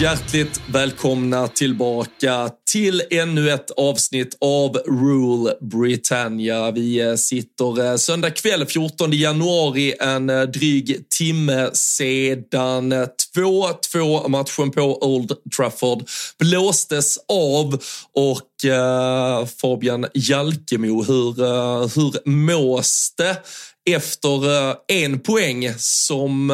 Hjärtligt välkomna tillbaka till ännu ett avsnitt av Rule Britannia. Vi eh, sitter eh, söndag kväll 14 januari, en eh, dryg timme sedan 2-2 matchen på Old Trafford blåstes av och eh, Fabian Jalkemo, hur, eh, hur mås det efter en poäng som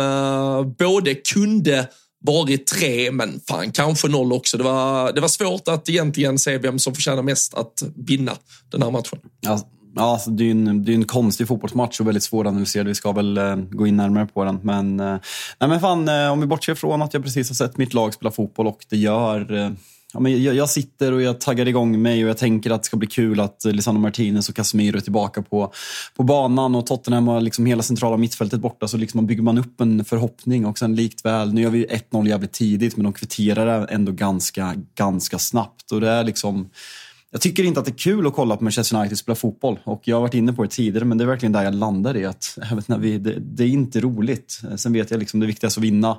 både kunde varit tre, men fan kanske noll också. Det var, det var svårt att egentligen se vem som förtjänar mest att vinna den här matchen. Ja, ja, alltså, det är ju en, det är en konstig fotbollsmatch och väldigt svåranalyserad. Vi ska väl eh, gå in närmare på den. Men, eh, nej, men fan, eh, om vi bortser från att jag precis har sett mitt lag spela fotboll och det gör eh, Ja, men jag, jag sitter och jag taggar igång mig och jag tänker att det ska bli kul att Lisandro Martinez och Casemiro är tillbaka på, på banan och Tottenham har liksom hela centrala mittfältet borta så liksom bygger man upp en förhoppning och sen likt väl, nu gör vi 1-0 jävligt tidigt men de kvitterar ändå ganska, ganska snabbt och det är liksom jag tycker inte att det är kul att kolla på Manchester United spela fotboll och jag har varit inne på det tidigare men det är verkligen där jag landar i att även när vi, det, det är inte roligt. Sen vet jag liksom det viktigaste att vinna.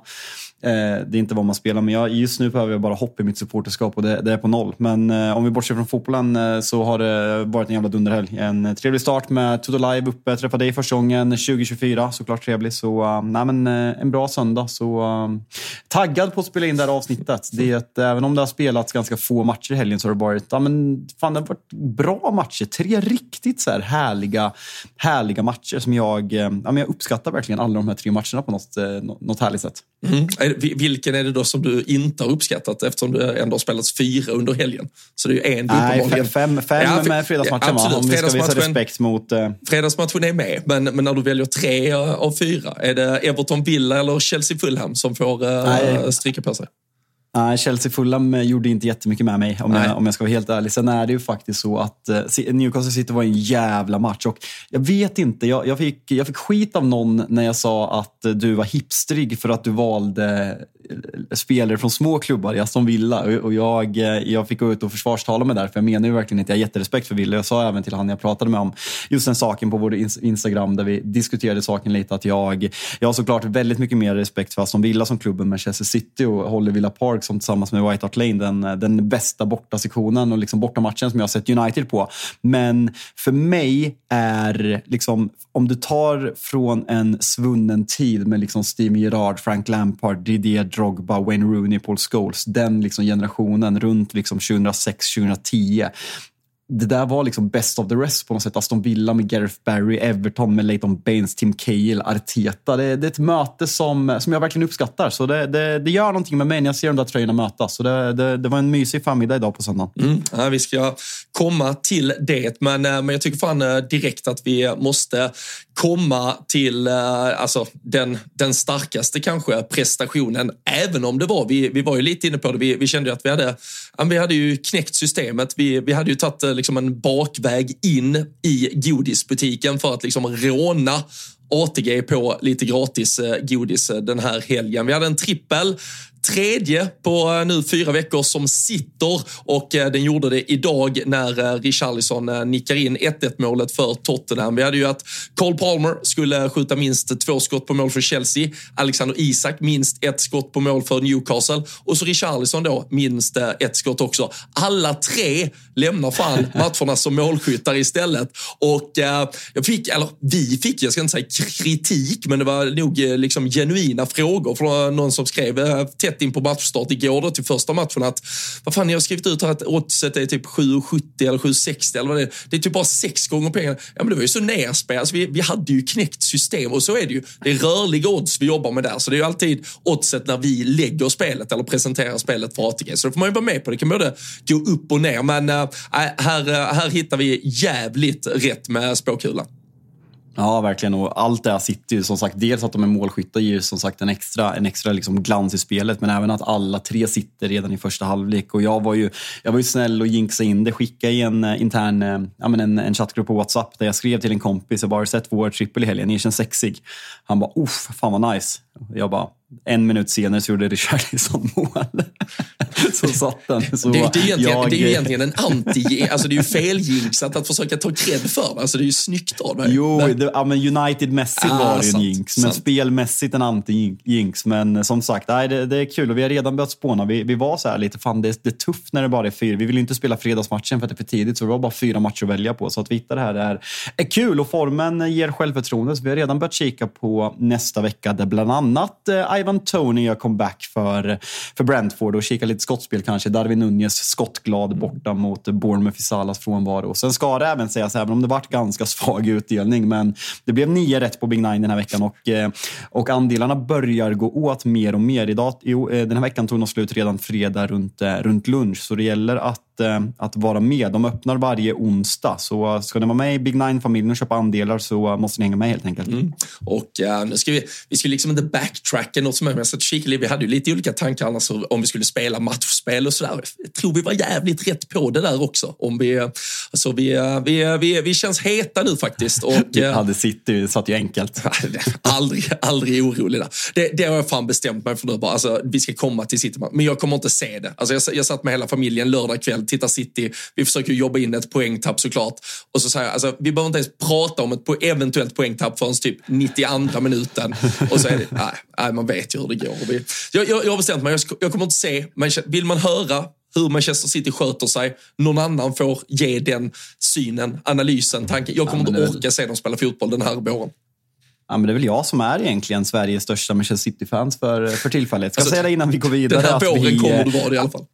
Eh, det är inte vad man spelar men jag, just nu behöver jag bara hopp i mitt supporterskap och det, det är på noll. Men eh, om vi bortser från fotbollen eh, så har det varit en jävla dunderhelg. En eh, trevlig start med Toto Live uppe. Träffa dig första gången 2024, såklart trevlig. Så uh, nej, men, eh, en bra söndag. Så uh, taggad på att spela in det här avsnittet. Det är även om det har spelats ganska få matcher i helgen så har det varit, ja, men, fan, det har varit bra matcher. Tre riktigt så här härliga, härliga matcher som jag, eh, ja, men jag uppskattar verkligen alla de här tre matcherna på något, eh, något härligt sätt. Mm. Vilken är det då som du inte har uppskattat eftersom det ändå har spelats fyra under helgen? Så det är ju en Nej, uppenbarligen- fem, fem Ja, med fredagsmatchen absolut. Om vi ska visa respekt mot... Eh, Fredagsmatchen är med, men, men när du väljer tre eh, av fyra, är det Everton Villa eller Chelsea Fulham som får Nej. stryka på sig? Nej, Chelsea Fulham eh, gjorde inte jättemycket med mig om Nej. jag, om jag ska vara helt ärlig. Sen är det ju faktiskt så att eh, Newcastle City var en jävla match och jag vet inte, jag, jag, fick, jag fick skit av någon när jag sa att du var hipstrig för att du valde spelare från små klubbar i Aston Villa och jag, eh, jag fick gå ut och försvarstala mig där för jag menar ju verkligen att jag har jätterespekt för Villa. Jag sa även till han jag pratade med om just den saken på vår Instagram där vi diskuterade saken lite att jag, jag har såklart väldigt mycket mer respekt för Aston Villa som klubben Manchester City och håller Villa Park som tillsammans med White Hart Lane den, eh, den bästa bortasektionen och liksom bortamatchen som jag har sett United på. Men för mig är, liksom, om du tar från en svunnen tid med liksom Steve Gerrard, Frank Lampard, Didier Drogba, Wayne Rooney, Paul Scholes, den liksom generationen runt liksom 2006-2010 det där var liksom best of the rest på något sätt. Aston Villa med Gareth Barry, Everton med Leighton Baines, Tim Cahill, Arteta. Det, det, är ett möte som, som jag verkligen uppskattar. Så det, det, det gör någonting med mig när jag ser de där tröjorna mötas. Så det, det, det var en mysig förmiddag idag på söndagen. Mm, ja, vi ska komma till det, men, eh, men jag tycker fan eh, direkt att vi måste komma till eh, alltså, den, den starkaste kanske prestationen, även om det var, vi, vi var ju lite inne på det, vi, vi kände ju att vi hade, vi hade ju knäckt systemet. Vi, vi hade ju tagit eh, liksom en bakväg in i godisbutiken för att liksom råna ATG på lite gratis eh, godis eh, den här helgen. Vi hade en trippel tredje på eh, nu fyra veckor som sitter och eh, den gjorde det idag när eh, Richarlison nickar in 1-1 målet för Tottenham. Vi hade ju att Cole Palmer skulle skjuta minst två skott på mål för Chelsea, Alexander Isak minst ett skott på mål för Newcastle och så Richarlison då minst ett skott också. Alla tre lämnar fan matcherna som målskyttar istället och jag fick, eller vi fick, jag ska inte säga kritik, men det var nog liksom genuina frågor från någon som skrev tätt sett in på matchstart igår då till första matchen att vad fan, jag har skrivit ut här att oddset är typ 7,70 eller 7,60 eller vad det är. Det är typ bara sex gånger pengarna. Ja, men det var ju så nerspelat. Alltså, vi, vi hade ju knäckt system och så är det ju. Det är rörliga odds vi jobbar med där, så det är ju alltid oddset när vi lägger spelet eller presenterar spelet för ATG. Så det får man ju vara med på. Det kan både gå upp och ner, men äh, här, eh, här hittar vi jävligt rätt med spåkulan. Ja, verkligen. Och allt det här sitter ju som sagt, dels att de är målskyttar ger ju som sagt en extra, en extra liksom glans i spelet, men även att alla tre sitter redan i första halvlek. Och jag var ju, jag var ju snäll och jinxade in det, skickade i en eh, intern, eh, ja, men en, en chattgrupp på WhatsApp där jag skrev till en kompis, jag bara sett vår trippel i helgen, ni känns sexig. Han bara, uff, fan vad nice. Jag bara, en minut senare så gjorde Richarlison mål. så satt den. Så det, det, är egentligen, jag... det är ju egentligen en anti, alltså det är ju feljinxat att försöka ta cred för det. Alltså det är ju snyggt av mig. Jo, det, ja, men United-mässigt ah, var det ju en jinx, men sant. spelmässigt en anti-jinx. Men som sagt, nej, det, det, är kul och vi har redan börjat spåna. Vi, vi var så här lite, fan det, det är tufft när det bara är fyra. Vi vill ju inte spela fredagsmatchen för att det är för tidigt, så det var bara fyra matcher att välja på. Så att vi hittar det här är, är kul och formen ger självförtroende. Så vi har redan börjat kika på nästa vecka där bland annat eh, Ivan Tony gör comeback för, för Brentford och kika lite skottspel kanske. Darwin Nunez skottglad borta mot Bournemouth i Salas frånvaro. Sen ska det även sägas, även om det varit ganska svag utdelning, men det blev nio rätt på Big Nine den här veckan och, eh, och andelarna börjar gå åt mer och mer. Idag, eh, den här veckan tog de slut redan fredag runt, runt lunch, så det gäller att Eh, att, vara med. De öppnar varje onsdag, så ska ni vara med i Big Nine-familjen och köpa andelar så måste ni hänga med helt enkelt. Mm. Och uh, nu ska vi, vi ska liksom inte backtracka något som är, men jag vi hade ju lite olika tankar annars om vi skulle spela matchspel och sådär. Jag tror vi var jävligt rätt på det där också. Om vi, alltså vi, eh, vi, vi, vi känns heta nu faktiskt. Och, vi hade City, satt ju enkelt. aldrig, aldrig orolig där. Det, det har jag fan bestämt mig för nu bara. Alltså, vi ska komma till City, men jag kommer inte se det. Alltså, jag, jag satt med hela familjen lördag kväll titta City. Vi försöker jobba in ett poängtapp såklart. Och så säger alltså, vi behöver inte ens prata om ett po eventuellt poängtapp förrän typ 92 minuten. Och så är det, nej, nej man vet ju hur det går. Vi, jag, jag, jag har bestämt mig, jag, jag kommer inte se, men vill man höra hur Manchester City sköter sig. Någon annan får ge den synen, analysen, tanken. Jag kommer ja, inte orka se dem spela fotboll den här våren. Ja, men det är väl jag som är egentligen Sveriges största Manchester City-fans för, för tillfället. Ska alltså, säga det innan vi går vidare. Den här våren kommer du vara det i alla fall.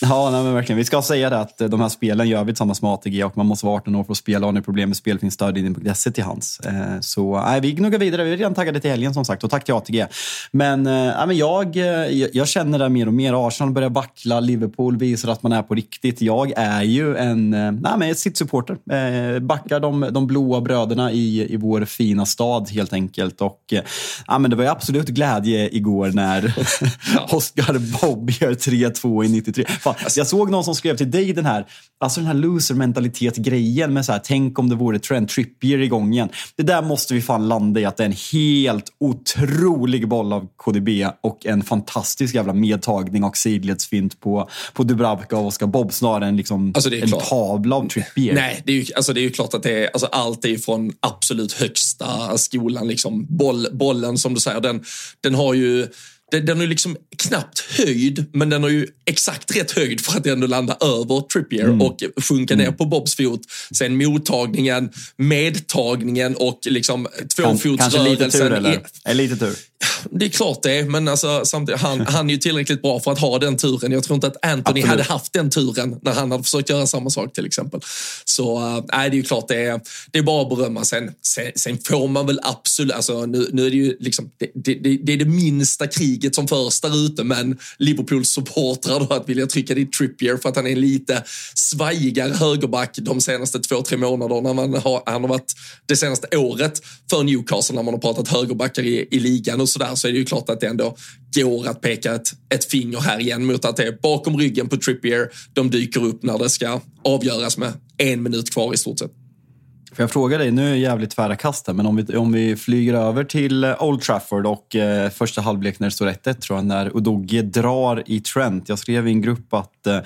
Ja, nej, men verkligen. Vi ska säga det att eh, de här spelen gör vi tillsammans med ATG och man måste vara 18 år för att spela. Har ni problem med spel finns stödlinjen.se till hands. Eh, så nej, vi gnuggar vidare. Vi är redan taggade till helgen som sagt och tack till ATG. Men, eh, nej, men jag, jag känner det mer och mer. Arsenal börjar vackla, Liverpool visar att man är på riktigt. Jag är ju en nej, men City-supporter. Backar de, de blåa bröderna i, i vår fina stad helt enkelt. Och, nej, men det var ju absolut glädje igår när Oscar Bob gör 3-2 i 93. Fan, alltså, jag såg någon som skrev till dig den här, alltså den här loser-mentalitet-grejen med så här, tänk om det vore Trent Trippier igång igen. Det där måste vi fan landa i att det är en helt otrolig boll av KDB och en fantastisk jävla medtagning och sidledsfint på, på Dubravka och Oskar Bob snarare än liksom alltså en klart. tavla av Trippier. Nej, det är ju, alltså det är ju klart att det är, alltså allt är från absolut högsta skolan. Liksom. Boll, bollen som du säger, den, den har ju den är liksom knappt höjd, men den har ju exakt rätt höjd för att ändå landa över Trippier mm. och sjunka mm. ner på Bobs fot. Sen mottagningen, medtagningen och liksom tvåfotsrörelsen. Kanske lite tur eller? Är lite tur. Det är klart det, men alltså, samtidigt, han, han är ju tillräckligt bra för att ha den turen. Jag tror inte att Anthony Absolut. hade haft den turen när han hade försökt göra samma sak till exempel. Så äh, det är ju klart, det är, det är bara att berömma. Sen, sen, sen får man väl absolut, alltså, nu, nu är det ju liksom, det, det, det är det minsta kriget som förs där ute, men Liverpools supportrar då att vilja trycka dit Trippier för att han är lite svajigare högerback de senaste två, tre månaderna. Man har, han har varit det senaste året för Newcastle när man har pratat högerbackar i, i ligan och sådär så är det ju klart att det ändå går att peka ett, ett finger här igen mot att det är bakom ryggen på Trippier. De dyker upp när det ska avgöras med en minut kvar i stort sett. Får jag fråga dig, nu är det jävligt tvära kast men om vi, om vi flyger över till eh, Old Trafford och eh, första halvlek när det står 1-1 tror jag, när Udogie drar i Trent. Jag skrev i en grupp att, eh,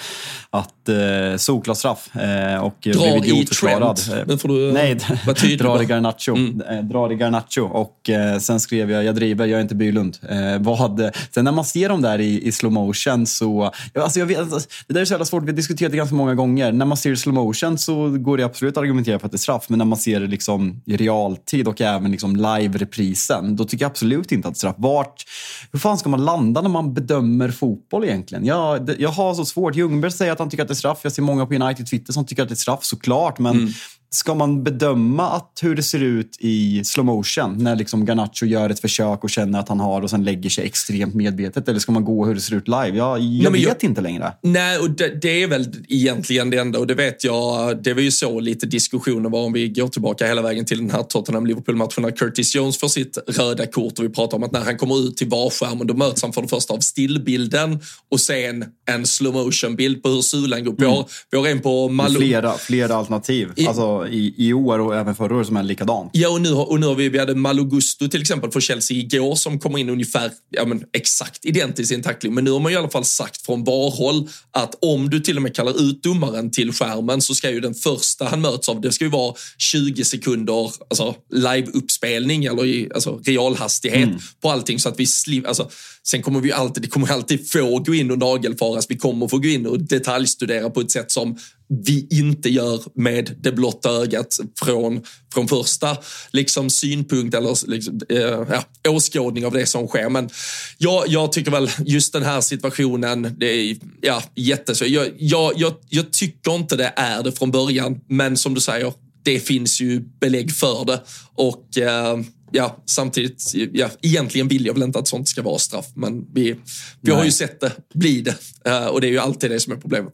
att eh, solklar straff eh, och drar i Trent? Men får du Nej, drar i Garnacho. Mm. Eh, drar i Garnacho och eh, sen skrev jag, jag driver, jag är inte Bylund. Eh, vad, sen när man ser dem där i, i slow motion så, alltså jag vet, alltså, det där är så jävla svårt, vi har diskuterat det ganska många gånger. När man ser slow motion så går det absolut att argumentera för att det är straff, men när man ser det liksom i realtid och även liksom live-reprisen, då tycker jag absolut inte att straff. Vart, hur fan ska man landa när man bedömer fotboll egentligen? Jag, jag har så svårt. Ljungberg säger att han tycker att det är straff. Jag ser många på United Twitter som tycker att det är straff, såklart. Men mm ska man bedöma att hur det ser ut i slow motion när liksom Garnacho gör ett försök och känner att han har och sen lägger sig extremt medvetet? Eller ska man gå hur det ser ut live? Jag, jag nej, vet jag, inte längre. Nej, och det, det, är väl egentligen det enda och det vet jag. Det var ju så lite diskussioner var om vi går tillbaka hela vägen till den här Tottenham-Liverpool-matchen när Curtis Jones får sitt röda kort och vi pratar om att när han kommer ut till varskärmen då möts han för det första av stillbilden och sen en slow motion-bild på hur Sulan går. Mm. Vi har en på Malou. Flera, flera alternativ. I, alltså, i, i år och även förra året som är likadant. Ja, och nu, och nu har vi, vi hade Malogusto till exempel för Chelsea igår som kommer in ungefär ja, men, exakt identiskt i en tackling. Men nu har man i alla fall sagt från VAR-håll att om du till och med kallar ut domaren till skärmen så ska ju den första han möts av, det ska ju vara 20 sekunder alltså, live-uppspelning eller i alltså, realhastighet mm. på allting så att vi slipper, alltså, Sen kommer vi alltid, det kommer alltid få gå in och nagelfaras. Vi kommer få gå in och detaljstudera på ett sätt som vi inte gör med det blotta ögat från, från första liksom, synpunkt eller liksom, eh, ja, åskådning av det som sker. Men jag, jag tycker väl just den här situationen, det är ja, jättesvårt. Jag, jag, jag, jag tycker inte det är det från början, men som du säger, det finns ju belägg för det. Och eh, ja, samtidigt, ja, egentligen vill jag väl inte att sånt ska vara straff, men vi, vi har ju sett det bli det. Uh, och det är ju alltid det som är problemet.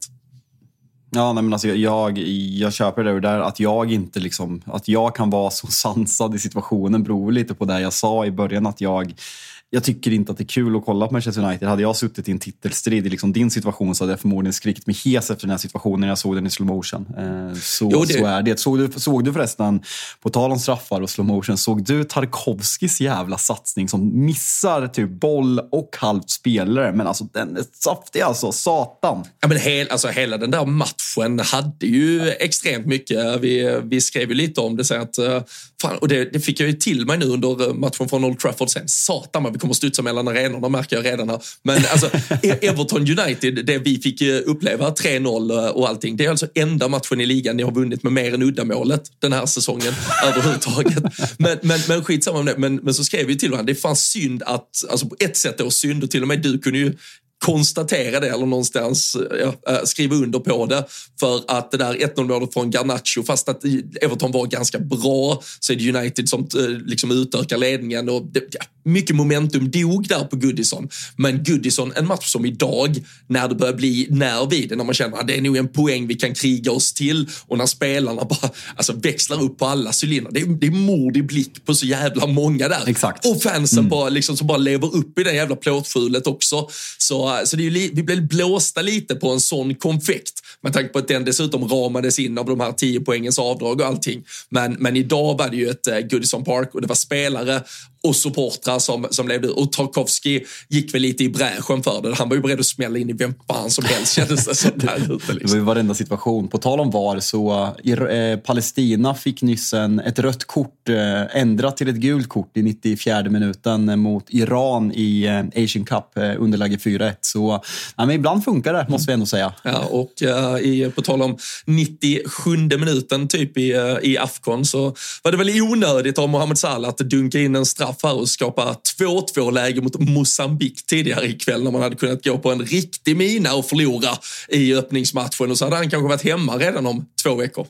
Ja, nej, men alltså jag, jag köper det där att jag inte liksom, att jag kan vara så sansad i situationen beror lite på det jag sa i början att jag jag tycker inte att det är kul att kolla på Manchester United. Hade jag suttit i en titelstrid i liksom din situation så hade jag förmodligen skrikit mig hes efter den här situationen när jag såg den i slow motion. Eh, så, jo, det... så är det. Såg du, såg du förresten, på tal om straffar och slow motion, såg du Tarkovskis jävla satsning som missar typ boll och halvt spelare? Men alltså den är saftig alltså, satan. Ja, men hel, alltså, hela den där matchen hade ju extremt mycket. Vi, vi skrev ju lite om det, så att, eh, fan, och det, det fick jag ju till mig nu under matchen från Old Trafford sen. Satan vi kommer studsa mellan arenorna märker jag redan här. Men alltså, e- Everton United, det vi fick eh, uppleva, 3-0 eh, och allting, det är alltså enda matchen i ligan ni har vunnit med mer än uddamålet den här säsongen överhuvudtaget. Men, men, men skitsamma om det. Men, men så skrev vi till varandra, det är fan synd att, alltså på ett sätt då synd och till och med du kunde ju konstatera det eller någonstans ja, äh, skriva under på det. För att det där 1-0 målet från Garnacho, fast att Everton var ganska bra, så är det United som äh, liksom utökar ledningen. Och det, ja, mycket momentum dog där på Goodison. Men Goodison, en match som idag, när det börjar bli nerv i det, när man känner att det är nog en poäng vi kan kriga oss till och när spelarna bara alltså, växlar upp på alla cylindrar. Det är, det är mord i blick på så jävla många där. Exakt. Och fansen mm. bara, liksom, som bara lever upp i det jävla plåtskjulet också. Så Eh, så det är ju, vi blev blåsta lite på en sån konfekt. med tanke på att den dessutom ramades in av de här 10 poängens avdrag och allting. Men, men idag var det ju ett eh, Goodison Park och det var spelare och supportrar som, som levde Och Tarkovsky gick väl lite i bräschen för det. Han var ju beredd att smälla in i vem fan som helst kändes det som där ute. Liksom. Det var ju varenda situation. På tal om VAR så eh, Palestina fick nyss en, ett rött kort eh, ändrat till ett gult kort i 94 minuten mot Iran i eh, Asian Cup, eh, underläge 4-1. Så ja, men ibland funkar det, måste vi ändå säga. Ja, och uh, i, på tal om 97 minuten typ i, uh, i Afghan så var det väl onödigt av Mohamed Salah att dunka in en straff här och skapa 2-2 läge mot Mosambik tidigare ikväll när man hade kunnat gå på en riktig mina och förlora i öppningsmatchen och så hade han kanske varit hemma redan om två veckor.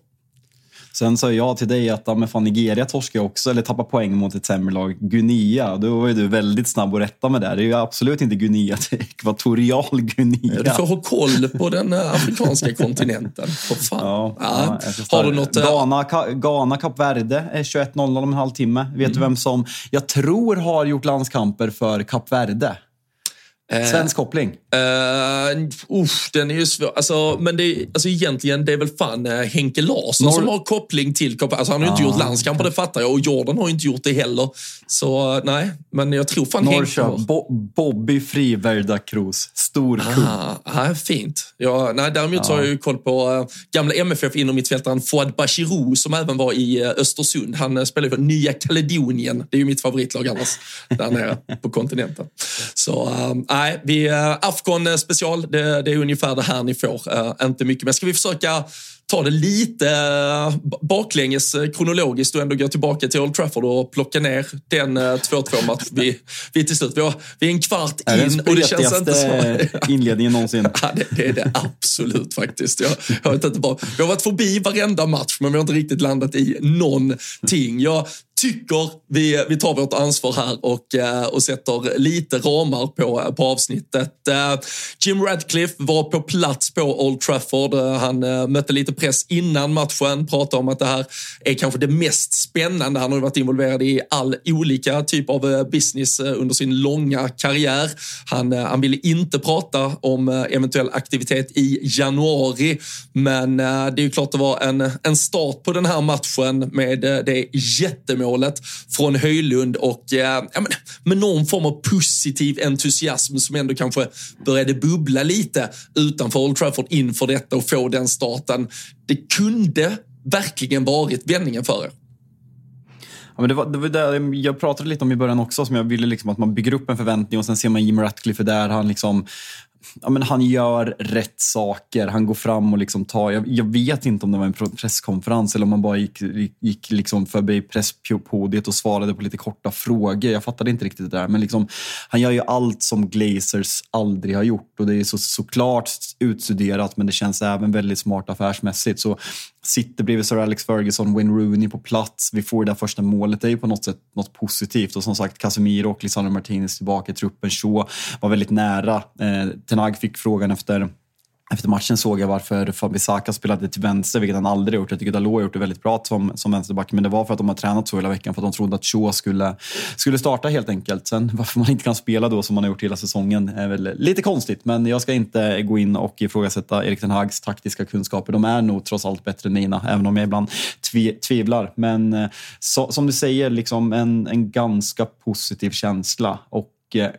Sen sa jag till dig att ja, men fan, Nigeria torskar också, eller tappar poäng mot ett sämre lag. Guinea, då var ju du väldigt snabb att rätta med det. Det är ju absolut inte Guinea, det är ekvatorial Guinea. Du får ha koll på den eh, afrikanska kontinenten. För fan. Ja, ja, Har du något... Eh, Ghana, Ghana Kap Verde är 21.00 om en halvtimme. Vet mm. du vem som jag tror har gjort landskamper för Kap Verde? Eh, Svensk koppling? Uh, usch, den är ju svår. Alltså, men det, alltså, egentligen, det är väl fan uh, Henke Larsson Norr... som har koppling till alltså, Han har ju inte gjort landskamper, det fattar jag. Och Jordan har ju inte gjort det heller. Så uh, nej, men jag tror fan Norrköp, Henke... Bo Bobby Friverda Cruz. Stor kung. Ah, fint. Ja, nej, däremot så har jag ju koll på uh, gamla MFF inom mittfältaren Fouad Bachirou som även var i uh, Östersund. Han uh, spelar för Nya Kaledonien. Det är ju mitt favoritlag annars, där nere på kontinenten. Så nej, vi, eh, Afghan eh, special, det, det, är ungefär det här ni får. Eh, inte mycket mer. Ska vi försöka ta det lite eh, baklänges eh, kronologiskt och ändå gå tillbaka till Old Trafford och plocka ner den 2-2 match vi, vi till slut. Vi, har, vi är en kvart in är och det känns inte som... inledningen någonsin. ja, det, det, är det absolut faktiskt. Jag, jag vet inte bara, vi har varit förbi varenda match men vi har inte riktigt landat i någonting. Jag tycker vi, vi tar vårt ansvar här och, eh, och sätter lite ramar på, på avsnittet. Eh, Jim Radcliffe var på plats på Old Trafford. Eh, han mötte lite press innan matchen, pratar om att det här är kanske det mest spännande. Han har varit involverad i all olika typ av eh, business eh, under sin långa karriär. Han, eh, han ville inte prata om eventuell aktivitet i januari, men det är ju klart det var en, en start på den här matchen med det jättemålet från Höjlund och ja, men, med någon form av positiv entusiasm som ändå kanske började bubbla lite utanför Old Trafford inför detta och få den starten. Det kunde verkligen varit vändningen för er. Ja, men det var, det var där jag pratade lite om i början också, som jag ville liksom att man bygger upp en förväntning och sen ser man Jim Ratcliffe där. Han liksom ja, men han gör rätt saker. Han går fram och liksom tar... Jag, jag, vet inte om det var en presskonferens eller om han bara gick, gick liksom förbi presspodiet och svarade på lite korta frågor. Jag fattade inte riktigt det där. Men liksom, han gör ju allt som Glazers aldrig har gjort och det är så, såklart utstuderat men det känns även väldigt smart affärsmässigt. Så sitter bredvid Sir Alex Ferguson, Wayne Rooney på plats. Vi får det där första målet. Det är ju på något sätt något positivt. Och som sagt, Casemiro och Lisandro Martinez tillbaka i truppen. Shaw var väldigt nära. Eh, Tenag fick frågan efter efter matchen såg jag varför Fabisaka spelade till vänster, vilket han aldrig gjort. Jag tycker Dalot har gjort det väldigt bra som, som vänsterback, men det var för att de har tränat så hela veckan, för att de trodde att Shaw skulle, skulle starta helt enkelt. Sen varför man inte kan spela då som man har gjort hela säsongen är väl lite konstigt, men jag ska inte gå in och ifrågasätta Erik Ten Hags taktiska kunskaper. De är nog trots allt bättre än mina, även om jag ibland tvi, tvivlar. Men eh, så, som du säger, liksom en, en ganska positiv känsla och eh,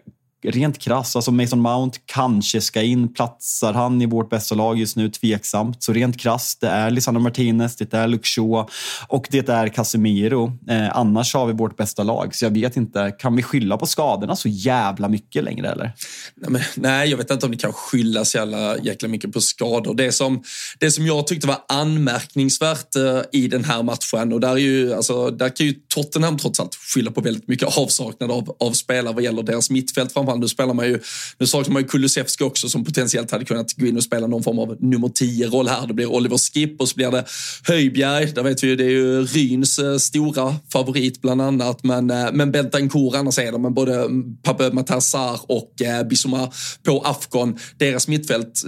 rent krass, alltså Mason Mount kanske ska in. Platsar han i vårt bästa lag just nu? Tveksamt. Så rent krass, det är Lisandro Martinez, det är Luke Shaw och det är Casemiro. Eh, annars har vi vårt bästa lag. Så jag vet inte, kan vi skylla på skadorna så jävla mycket längre eller? Nej, men, nej jag vet inte om det kan skylla så jävla, jäkla mycket på skador. Det som, det som jag tyckte var anmärkningsvärt eh, i den här matchen och där, är ju, alltså, där kan ju Tottenham trots allt skylla på väldigt mycket avsaknad av, av spelare vad gäller deras mittfält framförallt. Nu spelar man ju, nu saknar man ju Kulusevski också som potentiellt hade kunnat gå in och spela någon form av nummer 10-roll här. Det blir Oliver Skipp och så blir det Höjbjerg. Där vet vi ju, det är ju Ryns eh, stora favorit bland annat. Men, eh, men Bentancourt annars är det. men både Pape Matassar och eh, Bissouma på Afghan. Deras mittfält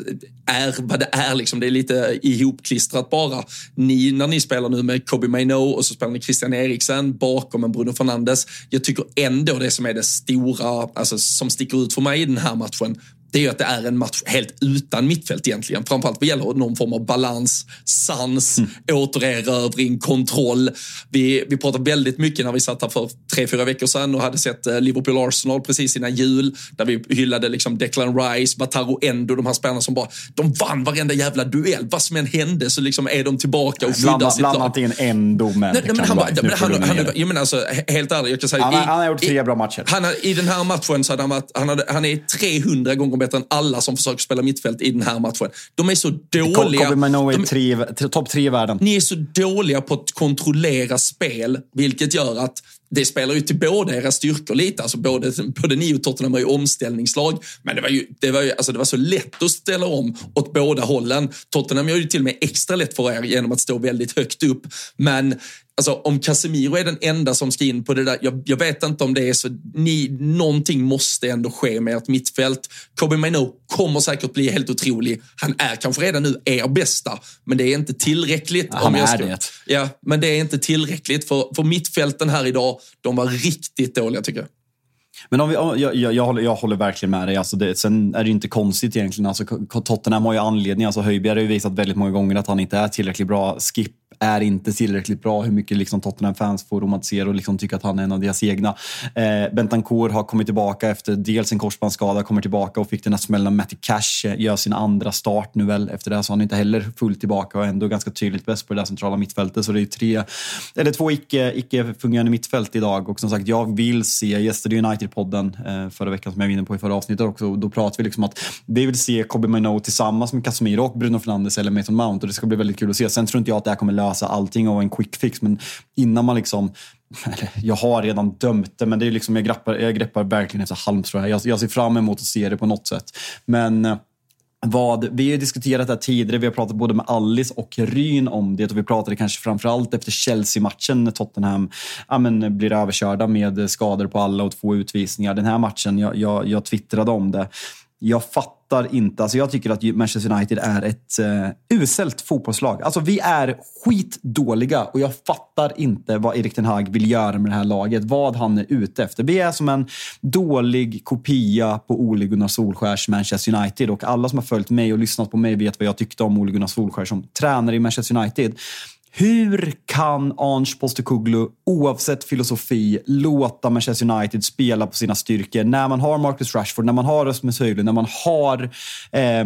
är vad det är. Liksom. Det är lite ihopklistrat bara. Ni, när ni spelar nu med Kobe Maino och så spelar ni Christian Eriksen bakom en Bruno Fernandes. Jag tycker ändå det som är det stora, alltså som sticker ut för mig i den här matchen det är ju att det är en match helt utan mittfält egentligen. Framförallt vad gäller någon form av balans, sans, mm. återerövring, kontroll. Vi, vi pratade väldigt mycket när vi satt här för tre, fyra veckor sedan och hade sett eh, Liverpool-Arsenal precis innan jul, där vi hyllade liksom Declan Rice, Bataro Endo, de här spelarna som bara, de vann varenda jävla duell. Vad som än hände så liksom är de tillbaka och skyddar blanda, sitt lag. Blanda inte in Endo med nej, men han, bara, men han, han, jag menar alltså, helt ärligt, jag kan säga. Han, i, han har gjort tre bra matcher. Han, I den här matchen så hade han varit, han, hade, han är 300 gånger bättre än alla som försöker spela mittfält i den här matchen. De är så dåliga. Kobe Manoa är topp tre i världen. Ni är så dåliga på att kontrollera spel, vilket gör att det spelar ju till båda era styrkor lite. Alltså både, både ni och Tottenham var ju omställningslag, men det var ju, det var ju alltså det var så lätt att ställa om åt båda hållen. Tottenham gör ju till och med extra lätt för er genom att stå väldigt högt upp. Men Alltså om Casemiro är den enda som ska in på det där, jag, jag vet inte om det är så, ni, någonting måste ändå ske med ert mittfält. Kobe Maino kommer säkert bli helt otrolig. Han är kanske redan nu er bästa, men det är inte tillräckligt. Ja, han är det. Ja, men det är inte tillräckligt för, för mittfälten här idag, de var riktigt dåliga tycker jag. Men om vi, jag, jag, jag, håller, jag håller verkligen med dig. Alltså det, sen är det inte konstigt egentligen. Alltså, Tottenham har ju anledning. Alltså Höjbjerg har ju visat väldigt många gånger att han inte är tillräckligt bra. Skip är inte tillräckligt bra. Hur mycket liksom Tottenham-fans får romantisera och liksom tycka att han är en av deras egna. Eh, Bentancourt har kommit tillbaka efter dels en korsbandsskada, kommer tillbaka och fick den här smällen. Matty Cash eh, gör sin andra start nu väl. Efter det så har han inte heller fullt tillbaka och ändå ganska tydligt bäst på det där centrala mittfältet. Så det är tre, eller två icke, icke fungerande mittfält idag. Och som sagt, jag vill se, gästade United-podden eh, förra veckan som jag var inne på i förra avsnittet också. Då pratade vi liksom att vi vill se Kobe Mino tillsammans med Casemiro och Bruno Fernandes eller Mason Mount och det ska bli väldigt kul att se. Sen tror inte jag att det här kommer lösa allting och en quick fix, men innan man liksom jag har redan dömt det, men det är liksom, jag, greppar, jag greppar verkligen efter halmstrå Jag, jag ser fram emot att se det på något sätt. Men eh, vad, vi har diskuterat det här tidigare, vi har pratat både med Alice och Ryn om det och vi pratade kanske framförallt efter Chelsea-matchen när Tottenham ja, men, blir överkörda med skador på alla och två utvisningar. Den här matchen, jag, jag, jag twittrade om det. Jag fattar inte. Alltså jag tycker att Manchester United är ett uh, uselt fotbollslag. Alltså vi är skitdåliga och jag fattar inte vad Erik Ten Hag vill göra med det här laget. Vad han är ute efter. Vi är som en dålig kopia på Ole Gunnar Solskjärs Manchester United och alla som har följt mig och lyssnat på mig vet vad jag tyckte om Ole Gunnar Solskjär som tränare i Manchester United. Hur kan Ange Postecoglou, oavsett filosofi, låta Manchester United spela på sina styrkor när man har Marcus Rashford, när man har Rasmus Höjlund, när man har eh,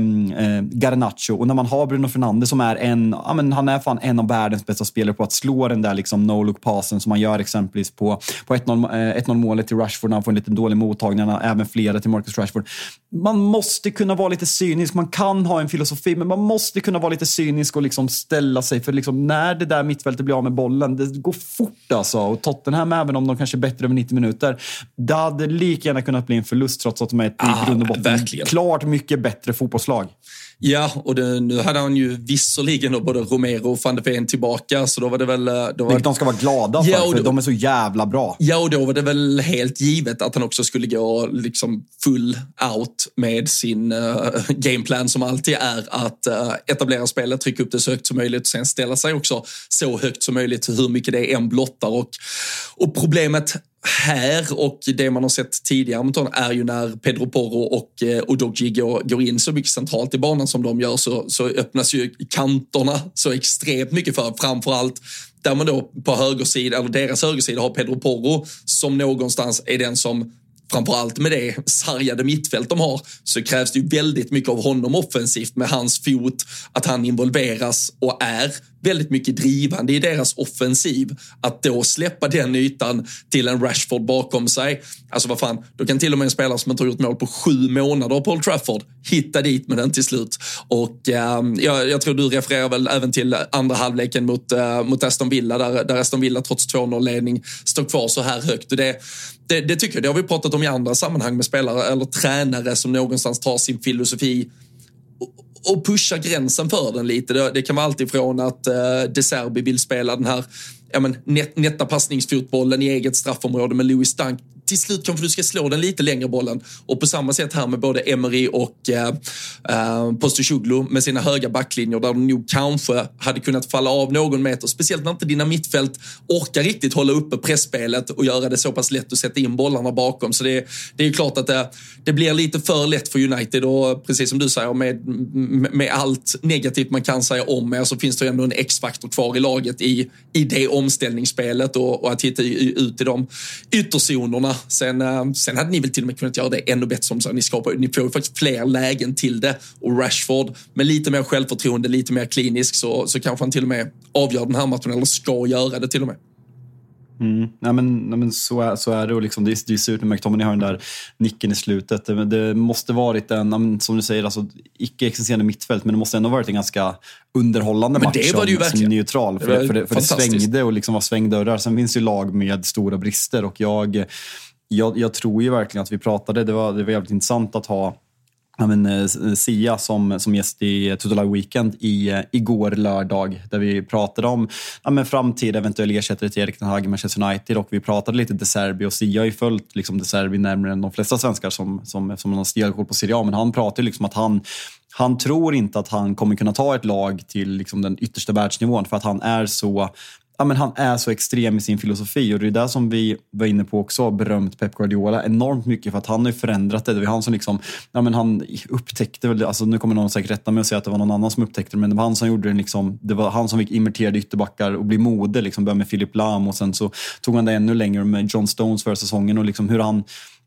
Garnacho och när man har Bruno Fernandes som är en, ja, men han är fan en av världens bästa spelare på att slå den där liksom no-look-passen som man gör exempelvis på, på 1-0 eh, målet till Rashford när han får en liten dålig mottagning, även flera till Marcus Rashford. Man måste kunna vara lite cynisk, man kan ha en filosofi, men man måste kunna vara lite cynisk och liksom ställa sig för liksom när när det där mittfältet blir av med bollen, det går fort alltså. Och Tottenham, även om de kanske är bättre över 90 minuter, det hade lika gärna kunnat bli en förlust trots att de är ett ah, i grund och botten verkligen. klart mycket bättre fotbollslag. Ja, och det, nu hade han ju visserligen då både Romero och van de Ven tillbaka, så då var det väl... Eh, då var... De ska vara glada för, ja, för då, de är så jävla bra. Ja, och då var det väl helt givet att han också skulle gå liksom full out med sin uh, gameplan som alltid är att uh, etablera spelet, trycka upp det så högt som möjligt och sen ställa sig också så högt som möjligt hur mycket det än blottar. Och, och problemet här och det man har sett tidigare mot honom är ju när Pedro Porro och eh, går, går in så mycket centralt i banan som de gör så, så öppnas ju kanterna så extremt mycket för. Framförallt där man då på högersidan, eller deras högersida har Pedro Porro som någonstans är den som framförallt med det sargade mittfält de har så krävs det ju väldigt mycket av honom offensivt med hans fot, att han involveras och är väldigt mycket drivande i deras offensiv. Att då släppa den ytan till en Rashford bakom sig. Alltså vad fan, då kan till och med en spelare som inte har gjort mål på sju månader på Old Trafford hitta dit med den till slut. Och eh, jag, jag, tror du refererar väl även till andra halvleken mot, eh, mot Aston Villa där, där Aston Villa trots 2-0-ledning står kvar så här högt. Och det, det, det tycker jag, det har vi pratat om i andra sammanhang med spelare eller tränare som någonstans tar sin filosofi och pusha gränsen för den lite. Det, det kan vara alltifrån att uh, De Serbi vill spela den här ja, men, nätta passningsfotbollen i eget straffområde med Louis Dunk till slut kanske du ska slå den lite längre bollen. Och på samma sätt här med både Emery och eh, eh, med sina höga backlinjer där de nog kanske hade kunnat falla av någon meter. Speciellt när inte dina mittfält orkar riktigt hålla uppe pressspelet och göra det så pass lätt att sätta in bollarna bakom. Så det, det är klart att det, det blir lite för lätt för United och precis som du säger med, med allt negativt man kan säga om er så finns det ändå en X-faktor kvar i laget i, i det omställningsspelet och, och att hitta ut i de ytterzonerna. Sen, eh, sen hade ni väl till och med kunnat göra det ännu bättre som så. Ni, skapar, ni får ju faktiskt fler lägen till det och Rashford med lite mer självförtroende, lite mer klinisk så, så kanske han till och med avgör den här matchen eller ska göra det till och med. Mm. Nej, men, nej, men så, är, så är det. Och liksom, det, är, det är surt när McTominay har den där nicken i slutet. Det, det måste varit en, som du säger, alltså, icke-existerande mittfält, men det måste ändå varit en ganska underhållande men match det var det ju som, som neutral. För det, för det, för det svängde och liksom var svängdörrar. Sen finns det ju lag med stora brister och jag, jag, jag tror ju verkligen att vi pratade, det var, det var jävligt intressant att ha ja, men, eh, eh, Sia som, som gäst i eh, Total Weekend i, igår lördag där vi pratade om ja, men framtida eventuell ersättare till Erik Ten Hag i Manchester United och vi pratade lite De Serbi och Sia har ju följt liksom, De Serbi närmare än de flesta svenskar som, som, som har stenkoll på Serie A men han pratar ju liksom att han han tror inte att han kommer kunna ta ett lag till liksom den yttersta världsnivån för att han är så ja, men han är så extrem i sin filosofi och det är det som vi var inne på också, berömt Pep Guardiola enormt mycket för att han har ju förändrat det. Det var han som liksom, ja men han upptäckte väl, alltså nu kommer någon säkert rätta mig och säga att det var någon annan som upptäckte det, men det var han som gjorde det liksom, det var han som fick inverterade ytterbackar och bli mode, liksom började med Philip Lahm och sen så tog han det ännu längre med John Stones förra säsongen och liksom hur han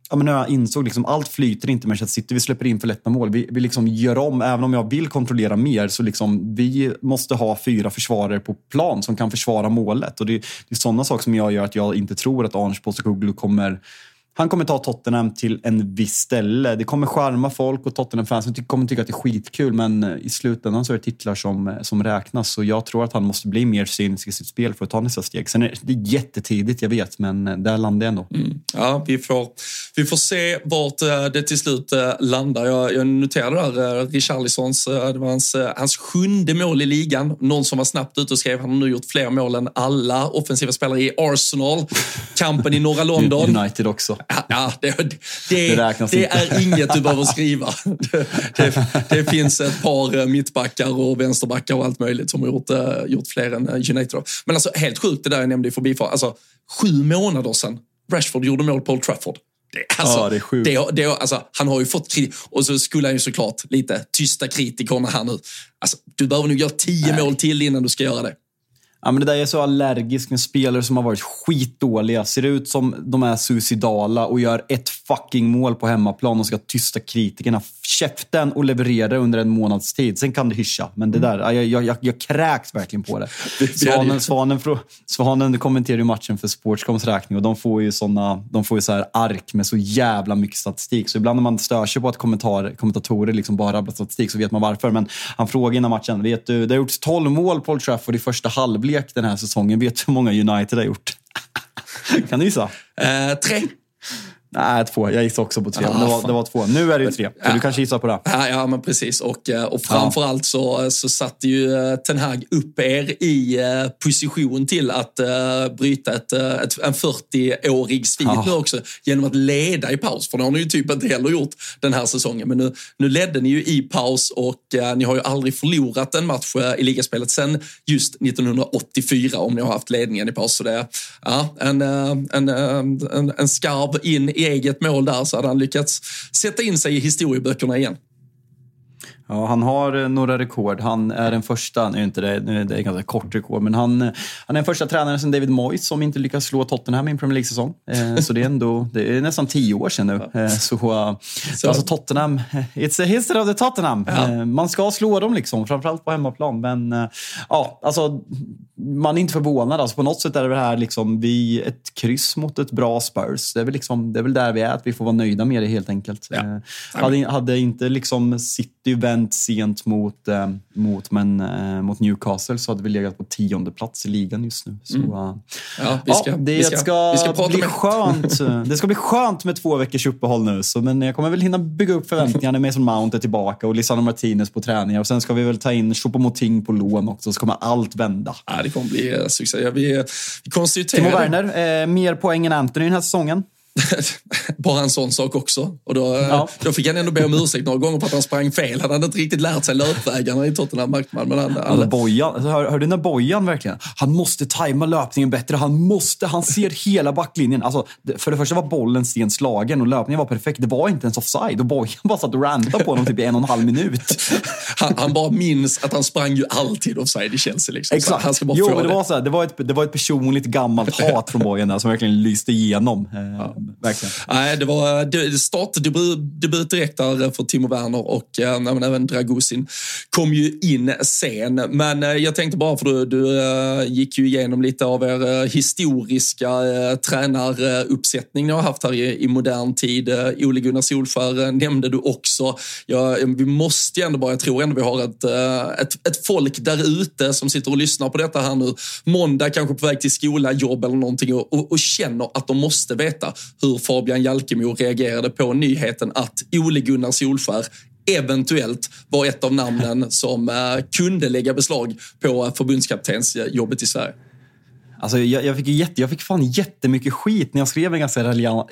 ja, men jag insåg liksom allt flyter inte med Manchester City. Vi släpper in för lätta mål. Vi, vi liksom gör om, även om jag vill kontrollera mer, så liksom, vi måste ha fyra försvarare på plan som kan försvara målet. Och det, det är sådana saker som jag gör att jag inte tror att Arnes Postecoglou kommer han kommer ta Tottenham till en viss ställe. Det kommer charma folk och Tottenham-fansen kommer tycka att det är skitkul men eh, i slutändan så är det titlar som, eh, som räknas. Så jag tror att han måste bli mer cynisk i sitt spel för att ta nästa steg. Sen är det jättetidigt, jag vet, men eh, där landar jag ändå. Mm. Ja, vi får, vi får se vart det till slut landar. Jag, jag noterade där Richarlisons, det var hans, hans sjunde mål i ligan. Någon som var snabbt ute och skrev, han har nu gjort fler mål än alla offensiva spelare i Arsenal. Kampen i norra London. United också. Ja, det, det, det, det är inget du behöver skriva. Det, finns ett par eh, mittbackar och vänsterbackar och allt möjligt som har gjort, eh, gjort fler än eh, United. Men alltså helt sjukt det där jag nämnde i förbifart. Alltså, sju månader sedan Rashford gjorde mål på Old Trafford. Det, alltså, ja, det är sjukt. Det, det, alltså, han har ju fått kritik. Och så skulle han ju såklart lite tysta kritikerna här nu. Alltså, du behöver nog göra tio Nej. mål till innan du ska göra det. Ja, men det där är så allergisk med spelare som har varit skitdåliga, ser ut som de är suicidala och gör ett fucking mål på hemmaplan och ska tysta kritikerna. Käften och leverera under en månads tid. Sen kan det hyscha, men det där, jag, jag, jag, jag kräks verkligen på det. Svanen, Svanen, Svanen kommenterar ju matchen för Sportscoms räkning och de får ju såna, de får ju så här ark med så jävla mycket statistik. Så ibland när man stör sig på att kommentar, kommentatorer liksom bara rabblar statistik så vet man varför. Men han frågar innan matchen, vet du, det har gjorts 12 mål på Old Trafford i första halvlek halvlek den här säsongen. Vet du hur många United har gjort? kan du gissa? Eh, tre. Nej, två. Jag gissade också på tre. Ah, det, var, det, var, två. Nu är det ju tre. Ja. Du kanske gissar på det. Ja, ja men precis. Och, eh, och framförallt så, så satte ju eh, Ten Hag upp er i eh, position till att uh, bryta ett, ett, en 40-årig svit ah. nu också genom att leda i paus. För det har ni ju typ inte heller gjort den här säsongen. Men nu, nu ledde ni ju i paus och uh, ni har ju aldrig förlorat en match i ligaspelet sen just 1984 om ni har haft ledningen i paus. Så det är ja, en, en, en, en skarv in i eget mål där så hade han lyckats sätta in sig i historieböckerna igen. Ja, han har eh, några rekord. Han är den första, nu är inte det, nu är det ganska kort rekord, men han, han är den första tränaren sedan David Moyes som inte lyckas slå Tottenham i en Premier League-säsong. Eh, så det är ändå, det är nästan tio år sedan nu. Eh, så, så, alltså Tottenham, it's a history of the Tottenham. Ja. man ska slå dem liksom, framförallt på hemmaplan. Men ja, alltså man är inte förvånad. Alltså, på något sätt är det här liksom, vi, ett kryss mot ett bra Spurs. Det är väl, liksom, det är väl där vi är, att vi får vara nöjda med det helt enkelt. Ja. hade, hade inte liksom City vänt sent mot, eh, mot, men, eh, mot Newcastle så hade vi legat på tionde plats i ligan just nu. Så, mm. ja, vi ska, ja, det vi ska, ska, vi ska bli med. skönt. det ska bli skönt med två veckors uppehåll nu. Så, men jag kommer väl hinna bygga upp förväntningarna. Mason Mount är tillbaka och Lisandro Martinez på träningar. Och sen ska vi väl ta in Choupo-Moting på lån också, så kommer allt vända. Ja, det kommer bli uh, succé. Ja, vi, vi konstaterar... Timo Werner, eh, mer poäng än Anthony den här säsongen. bara en sån sak också. Och då, eh, ja. då fick han ändå be om ursäkt några gånger på att han sprang fel. Han hade inte riktigt lärt sig löpvägarna i Tottenham Markman. Men han, alla... Bojan, hör, hör du när Bojan verkligen, han måste tajma löpningen bättre. Han måste, han ser hela backlinjen. Alltså, för det första var bollen sent slagen och löpningen var perfekt. Det var inte ens offside och Bojan bara satt och rantade på honom typ i en och en halv minut. han, han bara minns att han sprang ju alltid offside i Chelsea. Liksom. Exakt. Han ska bara jo, men det, det. Var så här, det, var ett, det var ett personligt gammalt hat från Bojan där som verkligen lyste igenom. Eh, ja. Verkligen. Nej, det var startdebut direkt där för Timo Werner och äh, även Dragusin kom ju in sen. Men eh, jag tänkte bara, för du, du eh, gick ju igenom lite av er historiska tränaruppsättning ni har haft här i, i modern tid. Ole Gunnar Solskär nämnde du också. Ja, vi måste ju ändå bara, jag tror ändå vi har ett, ett, ett folk där ute som sitter och lyssnar på detta här nu. Måndag, kanske på väg till skola, jobb eller någonting och, och, och känner att de måste veta hur Fabian Jalkemo reagerade på nyheten att Ole Gunnar Solskär eventuellt var ett av namnen som uh, kunde lägga beslag på förbundskaptensjobbet i Sverige. Alltså, jag, jag, fick jätte, jag fick fan jättemycket skit när jag skrev en ganska raljant,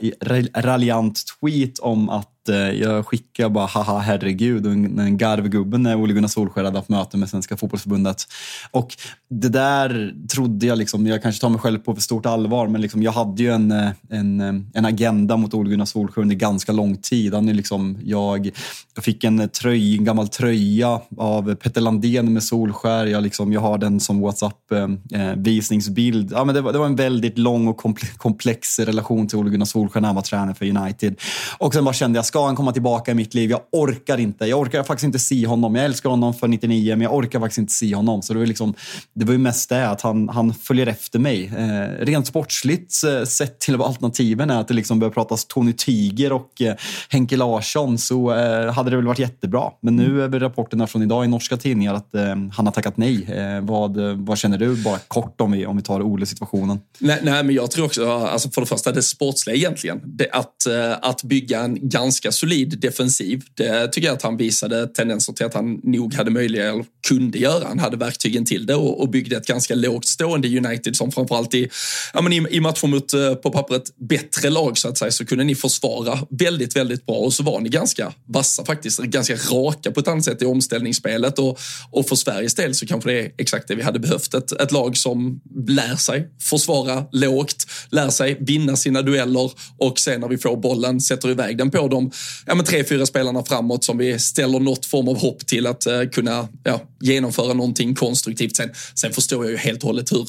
raljant tweet om att Eh, Eh, jag skickar bara haha herregud och en, garvgubbe när Ole Gunnar Solskjaer hade haft möte med Svenska fotbollsförbundet. Och det där trodde jag, liksom, jag kanske tar mig själv på för stort allvar, men liksom, jag hade ju en, eh, en, eh, en agenda mot Ole Gunnar Solskjaer under ganska lång tid. Han är liksom, jag, jag fick en, tröj, en gammal tröja av Petter Landén med Solskjaer. Jag, liksom, jag har den som WhatsApp-visningsbild. ja, det, var, det var en väldigt lång och komplex relation till Ole Gunnar Solskjaer när han var tränare för United. Och sen bara kände jag, ska han komma tillbaka i mitt liv? Jag orkar inte. Jag orkar faktiskt inte se honom. Jag älskar honom för 99, men jag orkar faktiskt inte se honom. Så det var, liksom, det var ju mest det att han, han följer efter mig. Eh, rent sportsligt eh, sett till vad alternativen är, att det liksom börjar pratas Tony Tiger och eh, Henke Larsson, så eh, hade det väl varit jättebra. Men nu är rapporterna från idag i norska tidningar att eh, han har tackat nej. Eh, vad, vad känner du, bara kort om vi, om vi tar Ole-situationen? Nej, nej, men jag tror också, alltså för det första, det sportsliga egentligen. Det, att, att bygga en ganska ganska solid defensiv. Det tycker jag att han visade tendenser till att han nog hade möjlighet, eller kunde göra. Han hade verktygen till det och, och byggde ett ganska lågt stående United som framförallt i, ja, men i, i matcher mot, eh, på pappret, bättre lag så att säga, så kunde ni försvara väldigt, väldigt bra och så var ni ganska vassa faktiskt, ganska raka på ett annat sätt i omställningsspelet och, och för Sveriges del så kanske det är exakt det vi hade behövt. Ett, ett lag som lär sig försvara lågt, lär sig vinna sina dueller och sen när vi får bollen sätter iväg den på dem ja, men tre, fyra spelarna framåt som vi ställer något form av hopp till att eh, kunna ja, genomföra någonting konstruktivt. Sen, sen förstår jag ju helt och hållet hur,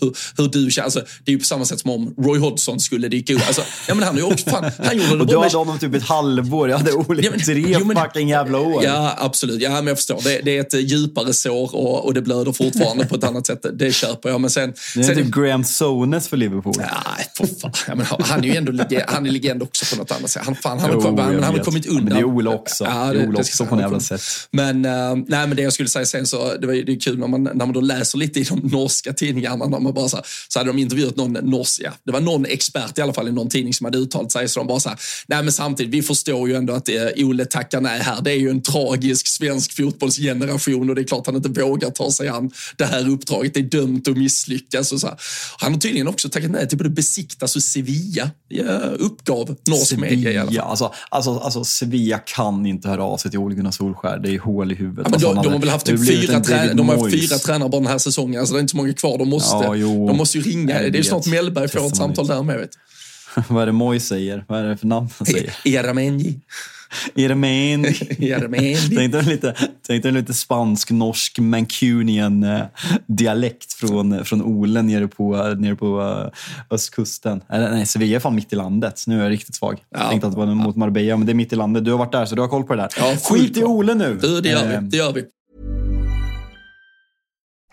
hur, hur du känner. Alltså, det är ju på samma sätt som om Roy Hodgson skulle dyka upp. Alltså, ja, men han, är också, fan, han gjorde det och bra. Du hade honom typ ett halvår. Jag hade Ole ja, tre jo, men, fucking jävla år. Ja, absolut. Ja, men jag förstår. Det, det är ett djupare sår och, och det blöder fortfarande på ett annat sätt. Det köper jag. Men sen, det är sen, typ Graham Sones för Liverpool. Ja, för fan. Ja, men han är ju ändå han är legend också på något annat sätt. Han, fan, han, jo, han, han har kommit undan. Men det är Ola också. Ja, det, det är Ola också på något jävla sätt. Men, uh, nej, men det jag skulle säga sen så, det, var, det är kul när man, när man då läser lite i de norska tidningarna, när man bara så, så hade de intervjuat någon norsk, ja, det var någon expert i alla fall i någon tidning som hade uttalat sig, så de bara så här, nej men samtidigt, vi förstår ju ändå att uh, Ole tackar nej här. Det är ju en tragisk svensk fotbollsgeneration och det är klart han inte vågar ta sig an det här uppdraget. Det är dömt att misslyckas och så här. Han har tydligen också tackat nej till både Besiktas och Sevilla, ja, uppgav norsk media i alla fall. Alltså, alltså, alltså Sevilla kan inte höra av sig till Ole Gunnar Solskär. Det är hål i huvudet. Ja, men de, de har väl haft typ fyra, de har fyra tränare bara den här säsongen. Alltså, det är inte så många kvar. De måste, ja, de måste ju ringa. det är ju snart Mellberg får ett samtal där med. Vet. Vad är det Moy säger? Vad är det för namn han säger? Eramenji. Irmen. tänkte en lite, tänkte en lite spansk-norsk mancunian eh, dialekt från, från Ole nere på, nere på uh, östkusten. Eller, nej, Sevilla är fan mitt i landet. Nu är jag riktigt svag. Ja. Jag tänkte att det var mot Marbella, men det är mitt i landet. Du har varit där, så du har koll på det där. Ja, Skit i Ole nu! Du, det gör vi. Eh, det gör vi.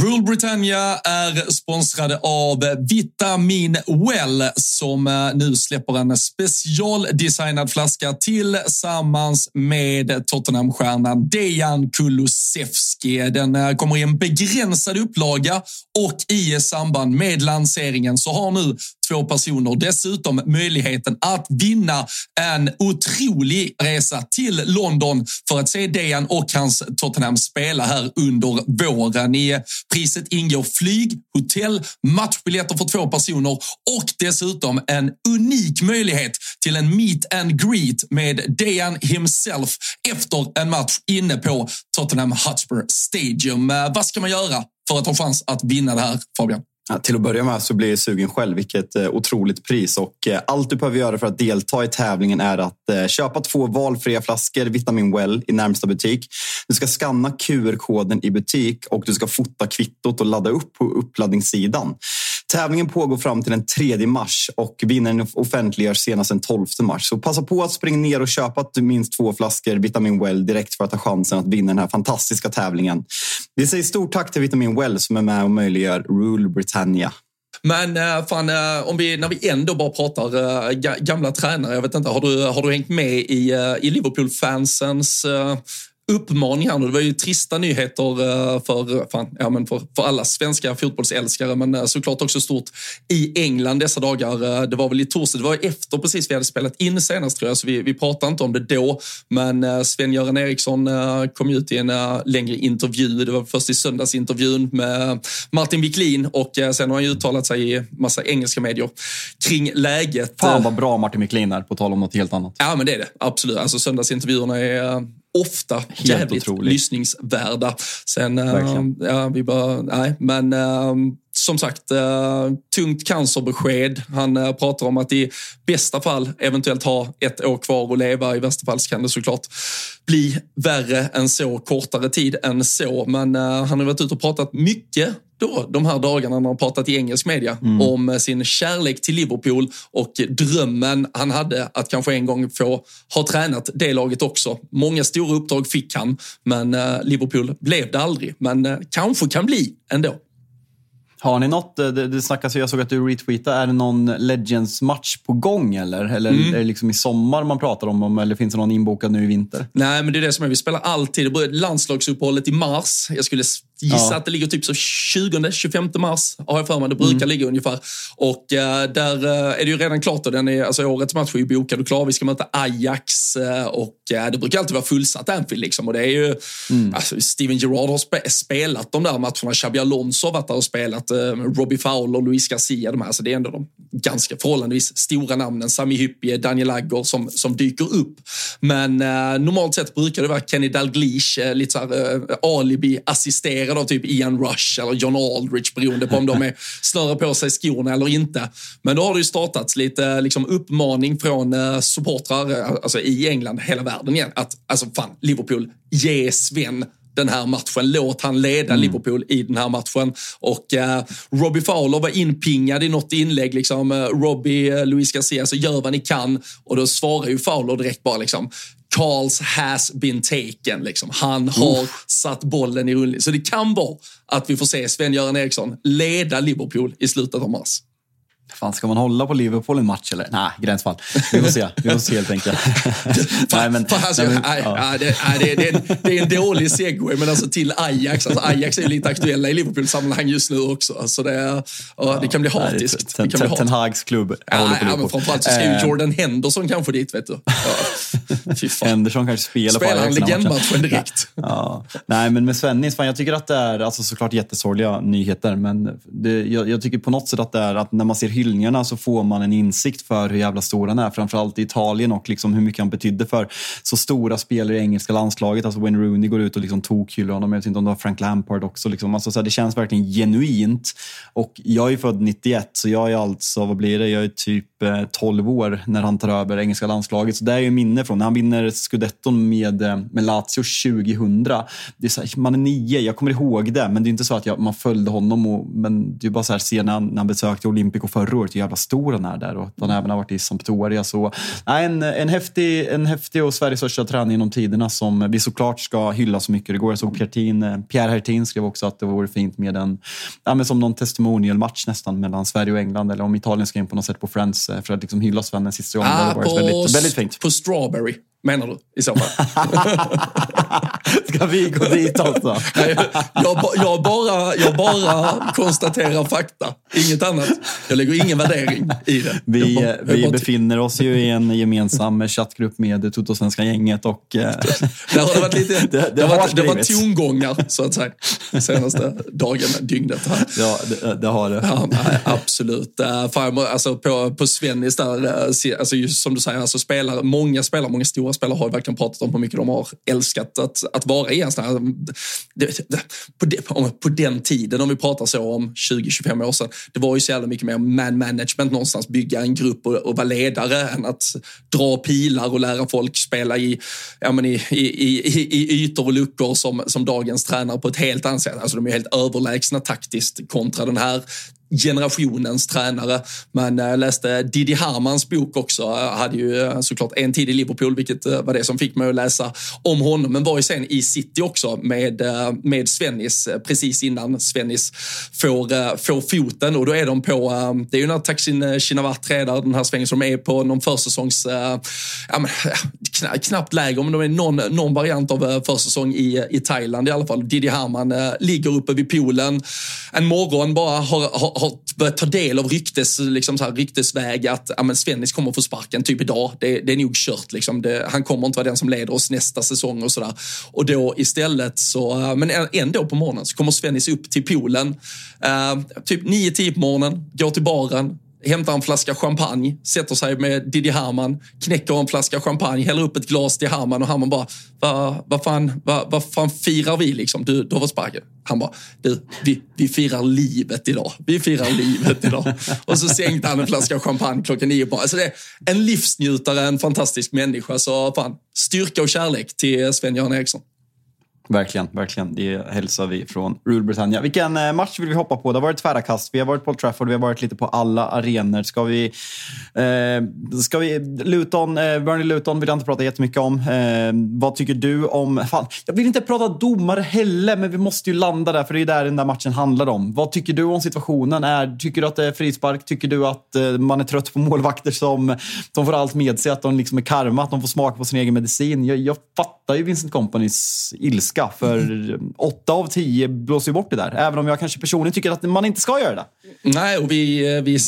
Rule Britannia är sponsrade av Vitamin Well som eh, nu släpper en specialdesignad flaska tillsammans med Tottenham-stjärnan Dejan Kulusevski. Den eh, kommer i en begränsad upplaga och i samband med lanseringen så har nu två personer dessutom möjligheten att vinna en otrolig resa till London för att se Dejan och hans Tottenham spela här under våren. I priset ingår flyg, hotell, matchbiljetter för två personer och dessutom en unik möjlighet till en meet and greet med Dejan himself efter en match inne på Tottenham Hotspur Stadium. Eh, vad ska man göra för att ha chans att vinna det här, Fabian? Ja, till att börja med så blir jag sugen själv. Vilket eh, otroligt pris. Och, eh, allt du behöver göra för att delta i tävlingen är att eh, köpa två valfria flaskor Vitamin Well i närmsta butik. Du ska skanna QR-koden i butik och du ska fota kvittot och ladda upp på uppladdningssidan. Tävlingen pågår fram till den 3 mars och vinnaren offentliggörs senast den 12 mars. Så passa på att springa ner och köpa minst två flaskor Vitamin Well direkt för att ha chansen att vinna den här fantastiska tävlingen. Vi säger stort tack till Vitamin Well som är med och möjliggör Rule Britannia. Men eh, fan, eh, om vi, när vi ändå bara pratar eh, gamla tränare, jag vet inte, har du, har du hängt med i, i Liverpool-fansens uppmaning här nu? Det var ju trista nyheter eh, för, fan, ja, men för, för alla svenska fotbollsälskare, men eh, såklart också stort i England dessa dagar. Eh, Det var väl i torsdag, det var efter precis vi hade spelat in senast tror jag, så vi, vi pratade inte om det då. Men Sven-Göran Eriksson kom ut i en längre intervju. Det var först i söndagsintervjun med Martin Wiklin och sen har han ju uttalat sig i massa engelska medier kring läget. Fan vad bra Martin McLean är, på tal om något helt annat. Ja, men det är det. Absolut. Alltså, söndagsintervjuerna är ofta jävligt otroligt. lyssningsvärda. Sen, Verkligen. ja, vi bara, nej, men eh, som sagt, eh, tungt cancerbesked. Han eh, pratar om att i bästa fall eventuellt ha ett år kvar att leva. I värsta fall kan det såklart bli värre än så, kortare tid än så. Men eh, han har varit ute och pratat mycket då, de här dagarna när han har pratat i engelsk media om eh, sin kärlek till Liverpool och drömmen han hade att kanske en gång få ha tränat det laget också. Många stora uppdrag fick han, men eh, Liverpool blev det aldrig. Men eh, kanske kan bli ändå. Har ni något, det, det snackas jag såg att du retweetade, är det någon Legends-match på gång eller? Eller Mm. är det liksom i sommar man pratar om, om eller finns det någon inbokad nu i vinter? Nej, men det är det som är. Vi spelar alltid. Det börjar landslagsuppehållet i mars. Jag skulle gissa Ja. att det ligger typ så 20-25 mars, har jag för mig. Det brukar ligga ungefär. Och eh, där eh, är det ju redan klart. Och den är, alltså, årets match är ju bokad och klar. Vi ska möta Ajax eh, och eh, det brukar alltid vara fullsatt Anfield. Liksom. Och det är ju, alltså, Steven Gerrard har spe, spelat de där matcherna. Xabi Alonso har varit där och spelat. Eh, Robbie Fowler, Luis Garcia. De här. Alltså, det är ändå de ganska förhållandevis stora namnen. Sami Hyppie, Daniel Agger som, som dyker upp. Men eh, normalt sett brukar det vara Kenny Dalglish, lite så här, eh, alibi-assisterad av typ Ian Rush eller John Aldrich beroende på om de är snörar på sig skorna eller inte. Men då har det ju startats lite liksom, uppmaning från eh, supportrar eh, alltså, i England, hela världen igen. Att alltså fan, Liverpool, ge Sven den här matchen. Låt han leda Liverpool i den här matchen. Och eh, Robbie Fowler var inpingad i något inlägg. Liksom, eh, Robbie, eh, Luis Garcia, så gör vad ni kan. Och då svarar ju Fowler direkt bara liksom, Carls has been taken. Liksom. Han har Uff. satt bollen i rullning. Så det kan vara att vi får se Sven-Göran Eriksson leda Liverpool i slutet av mars. Fan, ska man hålla på Liverpool en match eller? Nej, gränsfall. Vi får se. Vi får se helt enkelt. nej, men, alltså, nej, men, ja. det, det, det, är en, det är en dålig segway, men alltså till Ajax. Alltså, Ajax är lite aktuella i Liverpool-sammanhang just nu också. Så det, ja, det kan bli hatiskt. Ten, ten, ten Hags klubb. Ja, ja, men framförallt så ska ju eh. Jordan Henderson kanske dit, vet du. Ja. Fy fan. Henderson kanske spelar, spelar på Ajax. Spelar legendmatchen direkt. Ja. Nej, men med Svennis, fan, jag tycker att det är alltså, såklart jättesorgliga nyheter, men jag, jag tycker på något sätt att det är att när man ser hyllningarna så får man en insikt för hur jävla stor han är. Framförallt i Italien och liksom hur mycket han betydde för så stora spelare i engelska landslaget. Alltså Wayne Rooney går ut och liksom tokhyllar honom. Jag vet inte om det var Frank Lampard också. Liksom. Alltså, så här, det känns verkligen genuint. Och jag är född 91, så jag är alltså, vad blir det, jag är typ eh, 12 år när han tar över engelska landslaget. Så det är ju minne från när han vinner scudetton med, eh, med Lazio 2000. Det är så här, man är nio, jag kommer ihåg det, men det är inte så att jag, man följde honom. Och, men det är bara så här, se när han, när han besökte Olympico förra hur jävla stor han är där och att han även har varit i Sampdoria. Så, nej, en, en, häftig, en häftig och Sveriges största träning genom tiderna som vi såklart ska hylla så mycket det går. Jag såg Piertin, eh, Pierre Hertin skrev också att det vore fint med en, ja, men som någon testimonial-match nästan mellan Sverige och England eller om Italien ska in på något sätt på Friends för att liksom hylla Sven sista gången. Ah, det väldigt, väldigt fint. På Strawberry menar du i så fall? Ska vi gå dit också? Nej, jag, jag, bara, jag bara konstaterar fakta, inget annat. Jag lägger ingen värdering i det. Vi, bara, vi befinner oss ju i en gemensam chattgrupp med Toto-svenska gänget och... Eh, det har varit lite, det, det, det, har varit, det var tongångar så att säga, senaste dagen, dygnet. Här. Ja, det, det har det. Ja, nej, absolut. Fan, alltså, på, på Svennis där, uh, alltså, just som du säger, alltså, spelar, många spelar, många stora spelare har verkligen pratat om hur mycket de har älskat att, att vara i en sån här... Det, det, på, det, på den tiden, om vi pratar så om 20-25 år sedan, det var ju så jävla mycket mer man management någonstans, bygga en grupp och, och vara ledare än att dra pilar och lära folk spela i, ja, men i, i, i, i ytor och luckor som, som dagens tränare på ett helt annat sätt. Alltså de är helt överlägsna taktiskt kontra den här generationens tränare. Men jag läste Didi Harmans bok också. Jag hade ju eh, såklart en tid i Liverpool, vilket eh, var det som fick mig att läsa om honom. Men var ju sen i City också med, med Svennis precis innan Svennis får, får foten. Och då är de på, det är ju när Taksin Shinawatra där, den här svängen som är på någon försäsongs, ja, men, knappt läger men de är någon, någon variant av försäsong i, i Thailand i alla fall. Didi Harman ligger uppe vid poolen en morgon bara har, har, har börjat ta del av ryktes, liksom så här, ryktesväg att ja, men Svennis kommer få sparken typ idag. Det, det är nog kört. Liksom. Det, han kommer inte vara den som leder oss nästa säsong och sådär. Och då istället så, eh, men ändå på morgonen så kommer Svennis upp till poolen. Uh, typ 9-10 på morgonen, går till baren, hämtar en flaska champagne, sätter sig med Didi Herman, knäcker en flaska champagne, häller upp ett glas till Herman och Herman bara, vad va fan, va, va fan firar vi liksom? Du, du har fått sparken. Han bara, du, vi, vi firar livet idag. Vi firar livet idag. och så sänkte han en flaska champagne klockan nio på alltså det En livsnjutare, en fantastisk människa. Så fan, styrka och kärlek till Sven-Göran Eriksson. Verkligen, verkligen. Det hälsar vi från Rule Britannia. Vilken eh, match vill vi hoppa på? Det har varit tvära kast. Vi har varit på Old Trafford, vi har varit lite på alla arenor. Ska vi... Eh, ska vi Luton, eh, Burnley Luton vill jag inte prata jättemycket om. Eh, vad tycker du om... Fan, jag vill inte prata domare heller, men vi måste ju landa där, för det är där den där matchen handlar om. Vad tycker du om situationen? Är, tycker du att det är frispark? Tycker du att eh, man är trött på målvakter som, som får allt med sig? Att de liksom är karma, att de får smaka på sin egen medicin? Jag, jag fattar ju Vincent Companys ilska ilska. För åtta av tio blåser ju bort det där. Även om jag kanske personligen tycker att man inte ska göra det. Nej, och vi, eh, vi,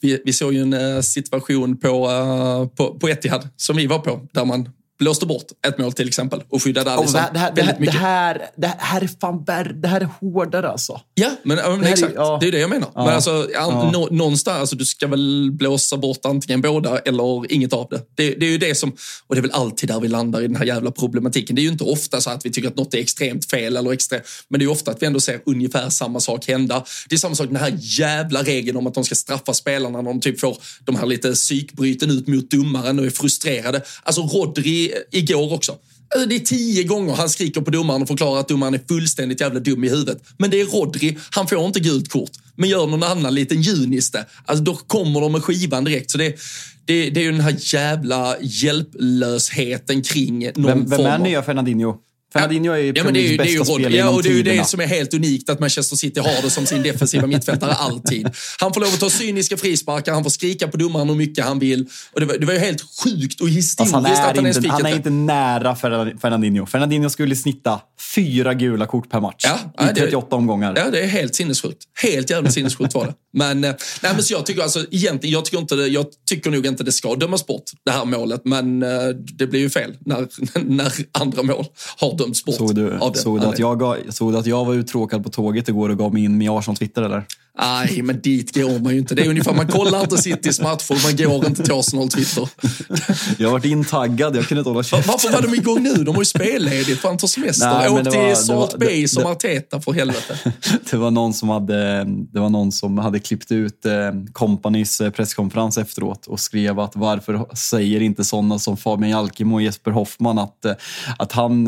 vi, vi såg ju en eh, situation på, eh, på, på Etihad som vi var på. Där man blåste bort ett mål till exempel och skyddade Alisson det, här, det, här, det, här, det här är fan värre. Det här är hårdare alltså. Ja, men, men det exakt. Är, ja. Det är det jag menar. Ja. Men alltså, ja. nå, någonstans, alltså, du ska väl blåsa bort antingen båda eller inget av det. det. det. är ju det som, och det är väl alltid där vi landar i den här jävla problematiken. Det är ju inte ofta så att vi tycker att något är extremt fel eller extremt, men det är ofta att vi ändå ser ungefär samma sak hända. Det är samma sak med den här jävla regeln om att de ska straffa spelarna när de typ får de här lite psykbryten ut mot domaren och är frustrerade. Alltså Rodri igår också. Det är tio gånger han skriker på domaren och förklarar att domaren är fullständigt jävla dum i huvudet. Men det är Rodri, han får inte gult kort. men gör någon annan liten juniste, alltså då kommer de med skivan direkt. Så det, det, det är ju den här jävla hjälplösheten kring någon Vem, vem form är av... nya Fernandinho? Fernandinho är ju Ja, men det är ju, Premier det är ju Leagues bästa spelare ja, och det är ju det som är helt unikt att Manchester City har det som sin defensiva mittfältare alltid. Han får lov att ta cyniska frisparkar, han får skrika på domaren hur mycket han vill. Och det, var, det var ju helt sjukt och historiskt Alltså, han, att är han ens inte, fick han är inte nära Fernan- Fernandinho. Fernandinho skulle snitta fyra gula kort per match Ja, i ja, det- 38 omgångar. Ja, det är helt sinnessjukt. Helt jävla sinnessjukt var det. Men, eh, nej, men så jag tycker alltså egentligen, jag tycker, inte jag tycker nog inte det ska dömas bort, det här målet. Men eh, det blir ju fel när, när andra mål har dömts bort. Såg du, av det. såg, du att jag, gav- såg du att jag var uttråkad på tåget igår och gav mig in med Arsenal-Twitter eller? Nej, men dit går man ju inte. Det är ungefär, man kollar inte Citys matcher, man går inte till Arsenal Twitter. Jag har varit intaggad, jag kunde inte hålla käften. Varför var de igång nu? De har ju spelledigt, fan ta semester. Nej, Åk till var- Salt var- Bay det- som det- Arteta för helvete. Det var någon som hade, det var någon som hade klippt ut eh, Companys eh, presskonferens efteråt och skrev att varför säger inte sådana som Fabian Jalkemo och Jesper Hoffman att, eh, att han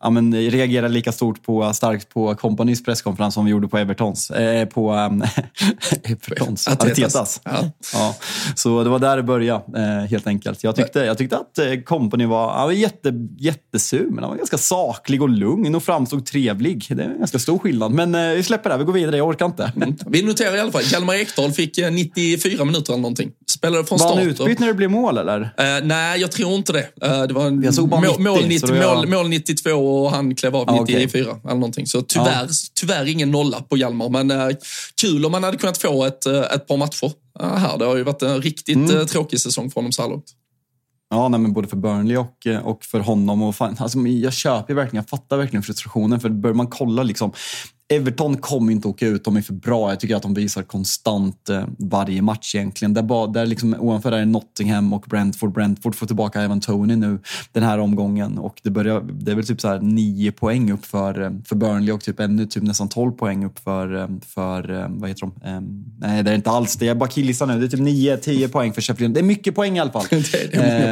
ja, men, reagerar lika stort på, starkt på Companys presskonferens som vi gjorde på Evertons. Eh, på Evertons, Artetas. Ja. Ja, så det var där det började, eh, helt enkelt. Jag tyckte, jag tyckte att eh, Company var, han var jätte, jättesur, men han var ganska saklig och lugn och framstod trevlig. Det är en ganska stor skillnad. Men eh, vi släpper det, här, vi går vidare. Jag orkar inte. Vi noterar i alla fall, Hjalmar Ekdal fick eh, 94 minuter eller någonting. Spelade från Var start. han och- utbytt när det blev mål, eller? Eh, nej, jag tror inte det. Eh, det var en Jag såg bara mål, 90, mål, så 90, då jag- mål, mål 92 och han klev av Ja, okej. 94 eller någonting. Så tyvärr, tyvärr ingen nolla på Hjalmar. Men eh, kul om man hade kunnat få ett, eh, ett par matcher här. Det har ju varit en riktigt Mm. eh, tråkig säsong för honom så här långt. Ja, nej, men både för Burnley och, eh, och för honom. Och fan, alltså, jag köper verkligen, jag fattar verkligen frustrationen. För börjar man kolla liksom, Everton kommer inte åka ut, de är för bra. Jag tycker att de visar konstant eh, varje match egentligen. Där, bara, där liksom, ovanför där är Nottingham och Brentford. Brentford får tillbaka Evan Tony nu den här omgången. Och det, börjar, det är väl typ så här nio poäng upp för, eh, för Burnley och typ ännu typ nästan 12 poäng upp för, eh, för vad heter de? Eh, nej, det är inte alls det. Jag bara killgissar nu. Det är typ 9-10 poäng för Sheffield. Det är mycket poäng i alla fall. Det är-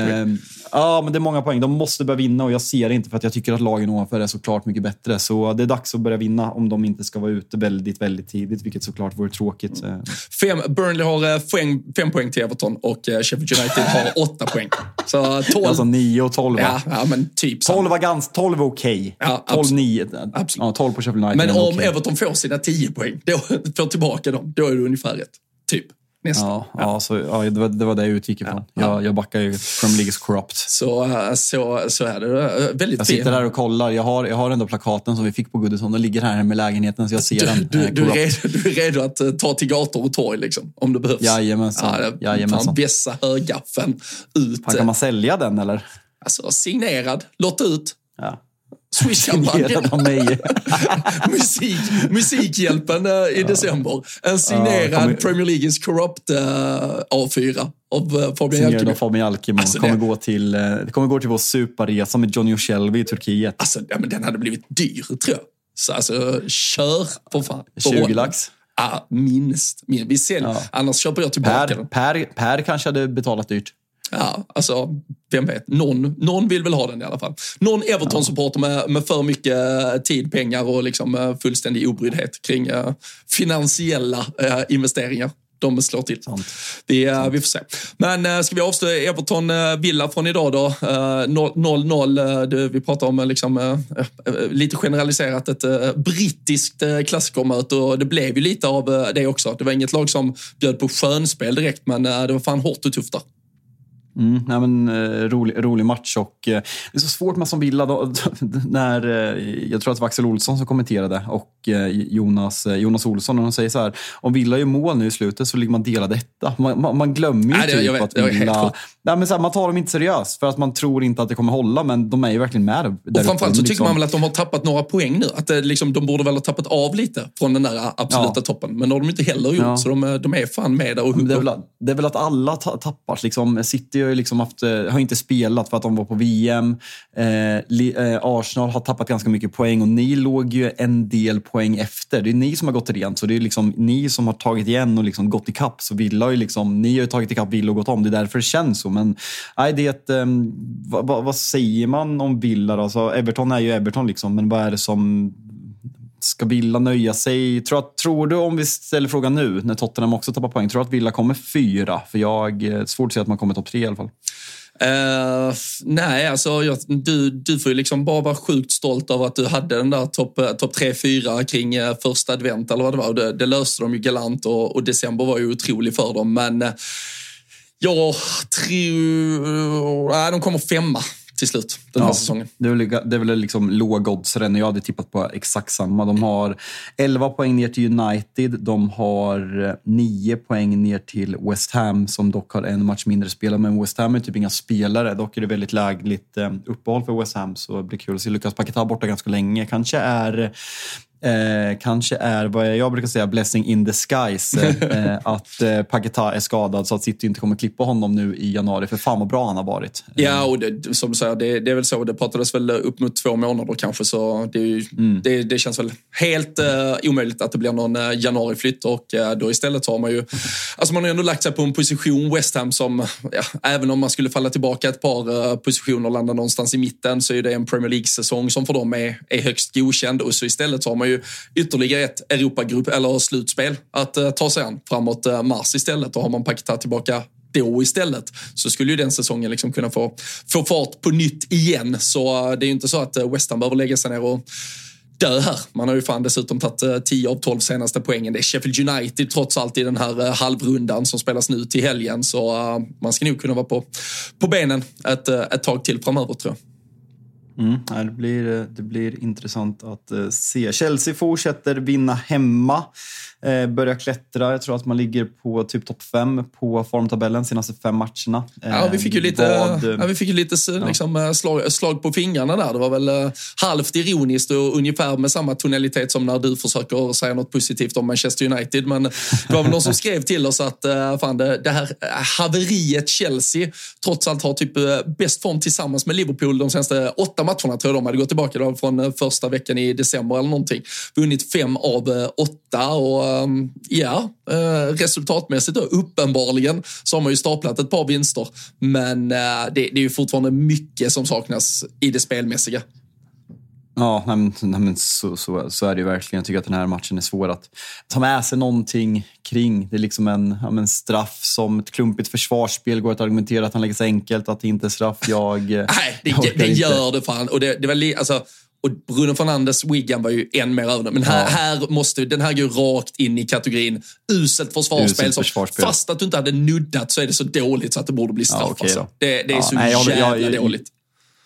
det är Ja, men det är många poäng. De måste börja vinna och jag ser det inte för att jag tycker att lagen ovanför är såklart mycket bättre. Så det är dags att börja vinna om de inte ska vara ute väldigt, väldigt tidigt, vilket såklart vore tråkigt. Eh, Fem, Burnley har eh, fem, fem poäng till Everton och eh, Sheffield United har åtta poäng. Så 12. Alltså 9 och 12 ja, ja, men typ. 12 var ganska, 12 är okej. Ja, 12, absolut. 9. Absolut. Ja, 12 på Sheffield United Men om okej. Everton får sina 10 poäng, då får tillbaka dem, då är det ungefär rätt. Typ. Nästan. Ja, ja, så, ja det, var, det var det jag utgick ifrån. Jag, jag backar ju. Premier League is corrupt. Så, eh, så, så är det. Eh, Väldigt Jag sitter där och kollar. Jag har, jag har ändå plakaten som vi fick på Goodison. Den ligger här med lägenheten så jag ser den. Du, eh, du, är corrupt. redo, du är redo att eh, ta till gator och torg liksom, om det behövs. Jajamensan. Ja, det- Jajamensan. Fan, vässa högaffeln ut. Fan, kan man sälja den eller? Alltså, signerad, lotta ut. Ja. Signerad av mig. Musik, musikhjälpen eh, i december. En signerad Ja, Premier Leagues Corrupt eh, A4 av eh, Fabian av Jalkemo. Fabian Jalkemo. Alltså, kommer det- gå till, det kommer gå till vår superresa med Johnny Shelby i Turkiet. Alltså, ja, men den hade blivit dyr, tror jag. Så alltså, kör för fan. 20 lax. Ja, minst. minst. Vi säljer. Ja. Annars köper jag tillbaka Per, den. per, per kanske hade betalat dyrt. Ja, alltså, vem vet. Någon, någon vill väl ha den i alla fall. Någon Everton-supporter med, med för mycket eh, tid, pengar och liksom eh, fullständig obryddhet kring eh, finansiella eh, investeringar. De slår till. Sant. Vi, eh, vi får se. Men eh, ska vi avslöja Everton-Villa från idag då? Eh, 0-0. eh, det- vi pratar om liksom, lite generaliserat ett brittiskt klassikermöte och det blev ju lite av det också. Det var inget lag som bjöd på skönspel direkt, men det var fan hårt och tufft där. Mm, nej, men, eh, rolig, rolig match och eh, det är så svårt med som Villa. Då, när, eh, jag tror att det var Axel Olsson som kommenterade och Jonas, Jonas Olsson. Och de säger så här, om Villa gör mål nu i slutet så ligger man delad etta. Man, man, man glömmer ju Nej, typ jag vet, att Villa... Nej, men så här, man tar dem inte seriöst för att man tror inte att det kommer hålla, men de är ju verkligen med där Och framförallt så uppe. tycker Liksom- man väl att de har tappat några poäng nu. Att det, liksom, de borde väl ha tappat av lite från den där absoluta Ja. toppen. Men det har de inte heller gjort, Ja. så de, är- de är fan med där och Men Det är, hugger. väl, att- det är väl att alla ta, tappar. Liksom. City ju liksom haft, eh, har inte spelat för att de var på VM. Eh, eh, Arsenal har tappat ganska mycket poäng och ni låg ju en del poäng efter. Det är ni som har gått rent, så det är liksom ni som har tagit igen och liksom gått ikapp. Så Villa har ju liksom, ni har ju tagit ikapp Villa och gått om. Det är därför det känns så. Men nej, det är ett, eh, vad, vad, vad säger man om Villa då? Alltså, Everton är ju Everton, liksom, men vad är det som ska Villa nöja sig? Tror, att, tror du, om vi ställer frågan nu, när Tottenham också tappar poäng, tror du att Villa kommer fyra? För jag eh, är svårt att se att man kommer topp tre i alla fall. Uh, nej, alltså jag, du, du får ju liksom bara vara sjukt stolt över att du hade den där topp eh, top 3-4 kring uh, första advent eller vad det var. Det, det löste de ju galant och, och, december var ju otrolig för dem. Men uh, jag tror... Nej, de kommer femma till slut den här ja, säsongen. Det är väl, det är väl liksom låg odds Jag hade tippat på exakt samma. De har 11 poäng ner till United. De har 9 poäng ner till West Ham som dock har en match mindre spelare. Men West Ham är typ inga spelare. Dock är det väldigt lägligt eh, uppehåll för West Ham så det blir kul att se Lukas Paketa borta ganska länge. Kanske är Eh, kanske är vad jag brukar säga blessing in disguise. Eh, att eh, Paketa är skadad så att City inte kommer klippa honom nu i januari. För fan vad bra han har varit. Ja, och det, som du säger, det, det, är väl så. Det pratades väl upp mot två månader kanske. Så det, ju, mm. det, det känns väl helt uh, omöjligt att det blir någon uh, januariflytt. Och uh, då istället har man ju... Alltså man har ändå lagt sig på en position, West Ham, som ja, även om man skulle falla tillbaka ett par uh, positioner och landa någonstans i mitten så är det en Premier League-säsong som för dem är, är högst godkänd. Och så istället så har man ju ytterligare ett Europagrupp eller slutspel att eh, ta sig an framåt eh, mars istället. Och har man paketat tillbaka då istället så skulle ju den säsongen liksom kunna få, få fart på nytt igen. Så eh, det är ju inte så att West Ham behöver lägga sig ner och dö här. Man har ju fan dessutom tagit 10 av 12 senaste poängen. Det är Sheffield United trots allt i den här halvrundan som spelas nu till helgen. Så man ska nog kunna vara på, på benen ett, ett tag till framöver tror jag. Mm, det, blir, eh, det blir intressant att eh, se. Chelsea fortsätter vinna hemma. Eh, börjar klättra. Jag tror att man ligger på typ topp fem på formtabellen senaste fem matcherna. Eh, ja, vi fick ju lite, vad, ja, vi fick ju lite liksom, ja. slag, slag på fingrarna där. Det var väl halvt ironiskt och ungefär med samma tonalitet som när du försöker säga något positivt om Manchester United. Men det var väl någon som skrev till oss att fan, det, det här haveriet Chelsea trots allt har typ bäst form tillsammans med Liverpool de senaste åtta matcherna tror jag de hade gått tillbaka från första veckan i december eller någonting. Vunnit fem av åtta och ja, eh, resultatmässigt då, uppenbarligen så har man ju staplat ett par vinster. Men eh, det, det är ju fortfarande mycket som saknas i det spelmässiga. Ja, nej, nej, så, så, så, är det ju verkligen. Jag tycker att den här matchen är svår att ta med sig någonting kring. Det är liksom en ja, straff som ett klumpigt försvarsspel går att argumentera att han lägger sig enkelt, att det inte är straff. Jag, nej, det, jag det, det gör det fan. Och det, det var alltså, och Bruno Fernandes Wigan var ju än mer över Men här, ja. här måste, den här går rakt in i kategorin uselt försvarsspel. Uselt försvarsspel. Fast att du inte hade nuddat så är det så dåligt så att det borde bli straff. Ja, okay alltså. det, det, är ja, så nej, jävla jag, jag, dåligt.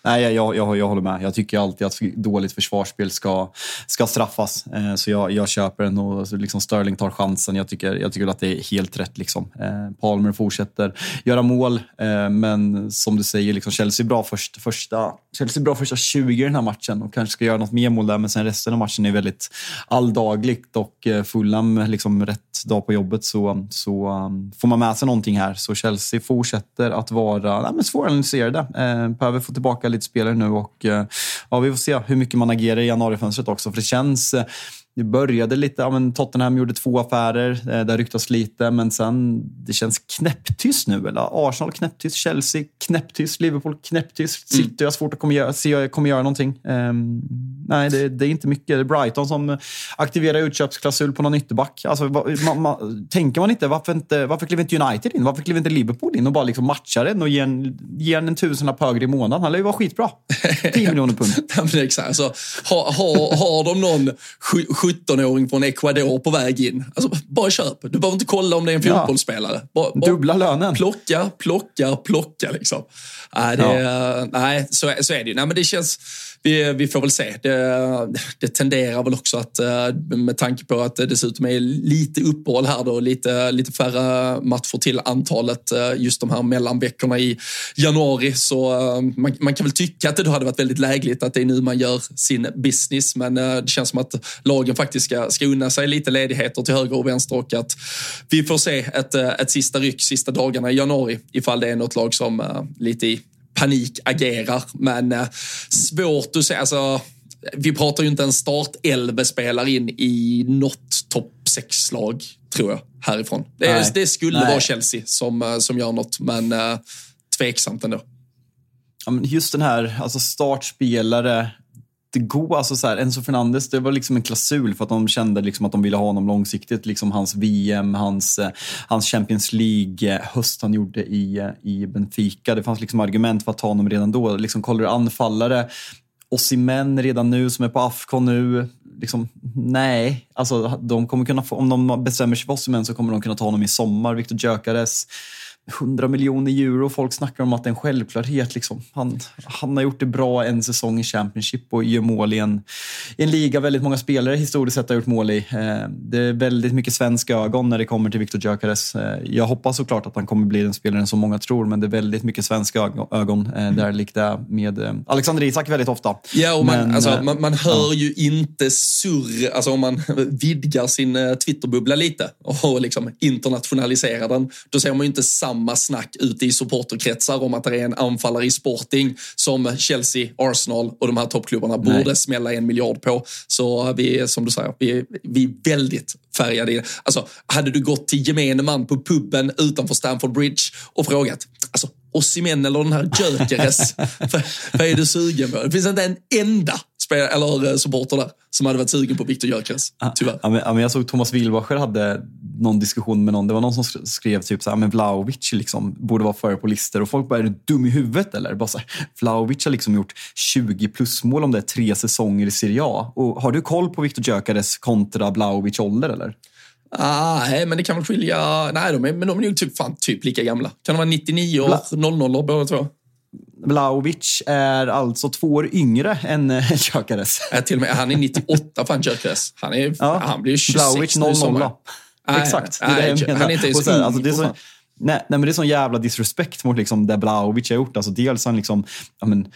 Nej, jag, jag, jag håller med. Jag tycker alltid att dåligt försvarsspel ska, ska straffas. Eh, så jag, jag köper den och liksom Sterling tar chansen. Jag tycker, jag tycker att det är helt rätt. Liksom. Eh, Palmer fortsätter göra mål, eh, men som du säger, liksom Chelsea bra först, första, Chelsea bra första 20 i den här matchen och kanske ska göra något mer mål där, men sen resten av matchen är väldigt alldagligt och eh, Fulham liksom rätt dag på jobbet så, så um, får man med sig någonting här. Så Chelsea fortsätter att vara nej, svåranalyserade. Eh, behöver få tillbaka lite spelare nu och eh, ja, vi får se hur mycket man agerar i januarifönstret också. För det känns eh, det började lite, ja, men Tottenham gjorde två affärer, eh, där ryktas lite, men sen det känns knäpptyst nu. Eller? Arsenal knäpptyst, Chelsea knäpptyst, Liverpool knäpptyst, mm. City har svårt att kommer göra, se, kommer göra någonting. Um, nej, det, det, är inte mycket. Det är Brighton som aktiverar utköpsklausul på någon ytterback. Alltså, man, man, tänker man inte, varför, inte, varför kliver inte United in? Varför kliver inte Liverpool in och bara liksom matchar den och ger en, ger en, en tusenlapp högre i månaden? Han lär ju vara skitbra. 10 miljoner pund. ja, exakt. Alltså, har, har, har de någon 17-åring från Ecuador på väg in. Alltså, bara köp. Du behöver inte kolla om det är en fotbollsspelare. Bara, bara Dubbla lönen. Plocka, plocka, plocka. Liksom. Nej, det, ja. nej så, så är det ju. Nej, men det känns vi, vi får väl se. Det, det tenderar väl också att, eh, med tanke på att det dessutom är lite uppehåll här då, lite, lite färre matcher till antalet eh, just de här mellanveckorna i januari. Så eh, man, man kan väl tycka att det då hade varit väldigt lägligt att det är nu man gör sin business. Men det känns som att lagen faktiskt ska, ska unna sig lite ledigheter till höger och vänster och att vi får se ett, ett sista ryck sista dagarna i januari ifall det är något lag som lite i panik agerar. Men eh, svårt att säga. Alltså, vi pratar ju inte en startelve-spelare in i något topp sex lag tror jag, härifrån. Det, det skulle Nej. vara Chelsea som, eh, som gör något, men eh, tveksamt ändå. Ja, men just den här alltså startspelare jättegod. Alltså så här, Enzo Fernandes, det var liksom en klausul för att de kände liksom att de ville ha honom långsiktigt. Liksom hans VM, hans, eh, hans Champions League-höst eh, han gjorde i, eh, i Benfica. Det fanns liksom argument för att ta honom redan då. Liksom, kollar du anfallare, Osimhen redan nu som är på Afcon nu. Liksom, nej, alltså, de kommer kunna få, om de bestämmer sig för Osimhen så kommer de kunna ta honom i sommar. Viktor Gyökeres 100 miljoner euro. Folk snackar om att det är en självklarhet. Liksom. Han, han har gjort det bra en säsong i Championship och gör mål i en, i en liga väldigt många spelare historiskt sett har gjort mål i. Eh, det är väldigt mycket svenska ögon när det kommer till Viktor Gyökeres. Eh, jag hoppas såklart att han kommer bli den spelaren som många tror, men det är väldigt mycket svenska ögon eh, där likt det med Alexander Isak väldigt ofta. Ja, och man, men, alltså, man, man hör ja. ju inte surr, alltså om man vidgar sin Twitterbubbla lite och liksom internationaliserar den, då ser man ju inte samma samma snack ute i supporterkretsar om att det är en anfallare i Sporting som Chelsea, Arsenal och de här toppklubbarna Nej. borde smälla en miljard på. Så vi är, som du säger, vi, vi är väldigt färgade i det. Alltså, hade du gått till gemene man på puben utanför Stamford Bridge och frågat, alltså Osimhen eller den här Gyökeres, vad är du sugen på? Det finns inte en enda spelare, eller supporter där som hade varit sugen på Viktor Gyökeres, tyvärr. Ja, men, jag såg Thomas Wilbacher hade någon diskussion med någon. Det var någon som skrev typ så här, men Vlahovic liksom borde vara före på listor och folk bara, är du dum i huvudet eller? Bara så här, Vlahovic har liksom gjort 20 plusmål om det är tre säsonger i Serie A. Och har du koll på Viktor Gyökeres kontra Vlahovic ålder eller? Ah, nej, men det kan väl skilja. Nej, de är, men de är nog typ, fan, typ lika gamla. Kan de vara 99 och 00 båda två? Vlahovic är alltså två år yngre än Gyökeres. Ja, till och med, han är 98 fan Gyökeres. Han, är, ja. han blir 26 Vlahovic 00. Exakt. Det är nej, det jag Han är inte ens alltså, det är så, nej, nej, men det är sån jävla disrespekt mot liksom det Blaovic har gjort. Alltså, dels han liksom, ja, men,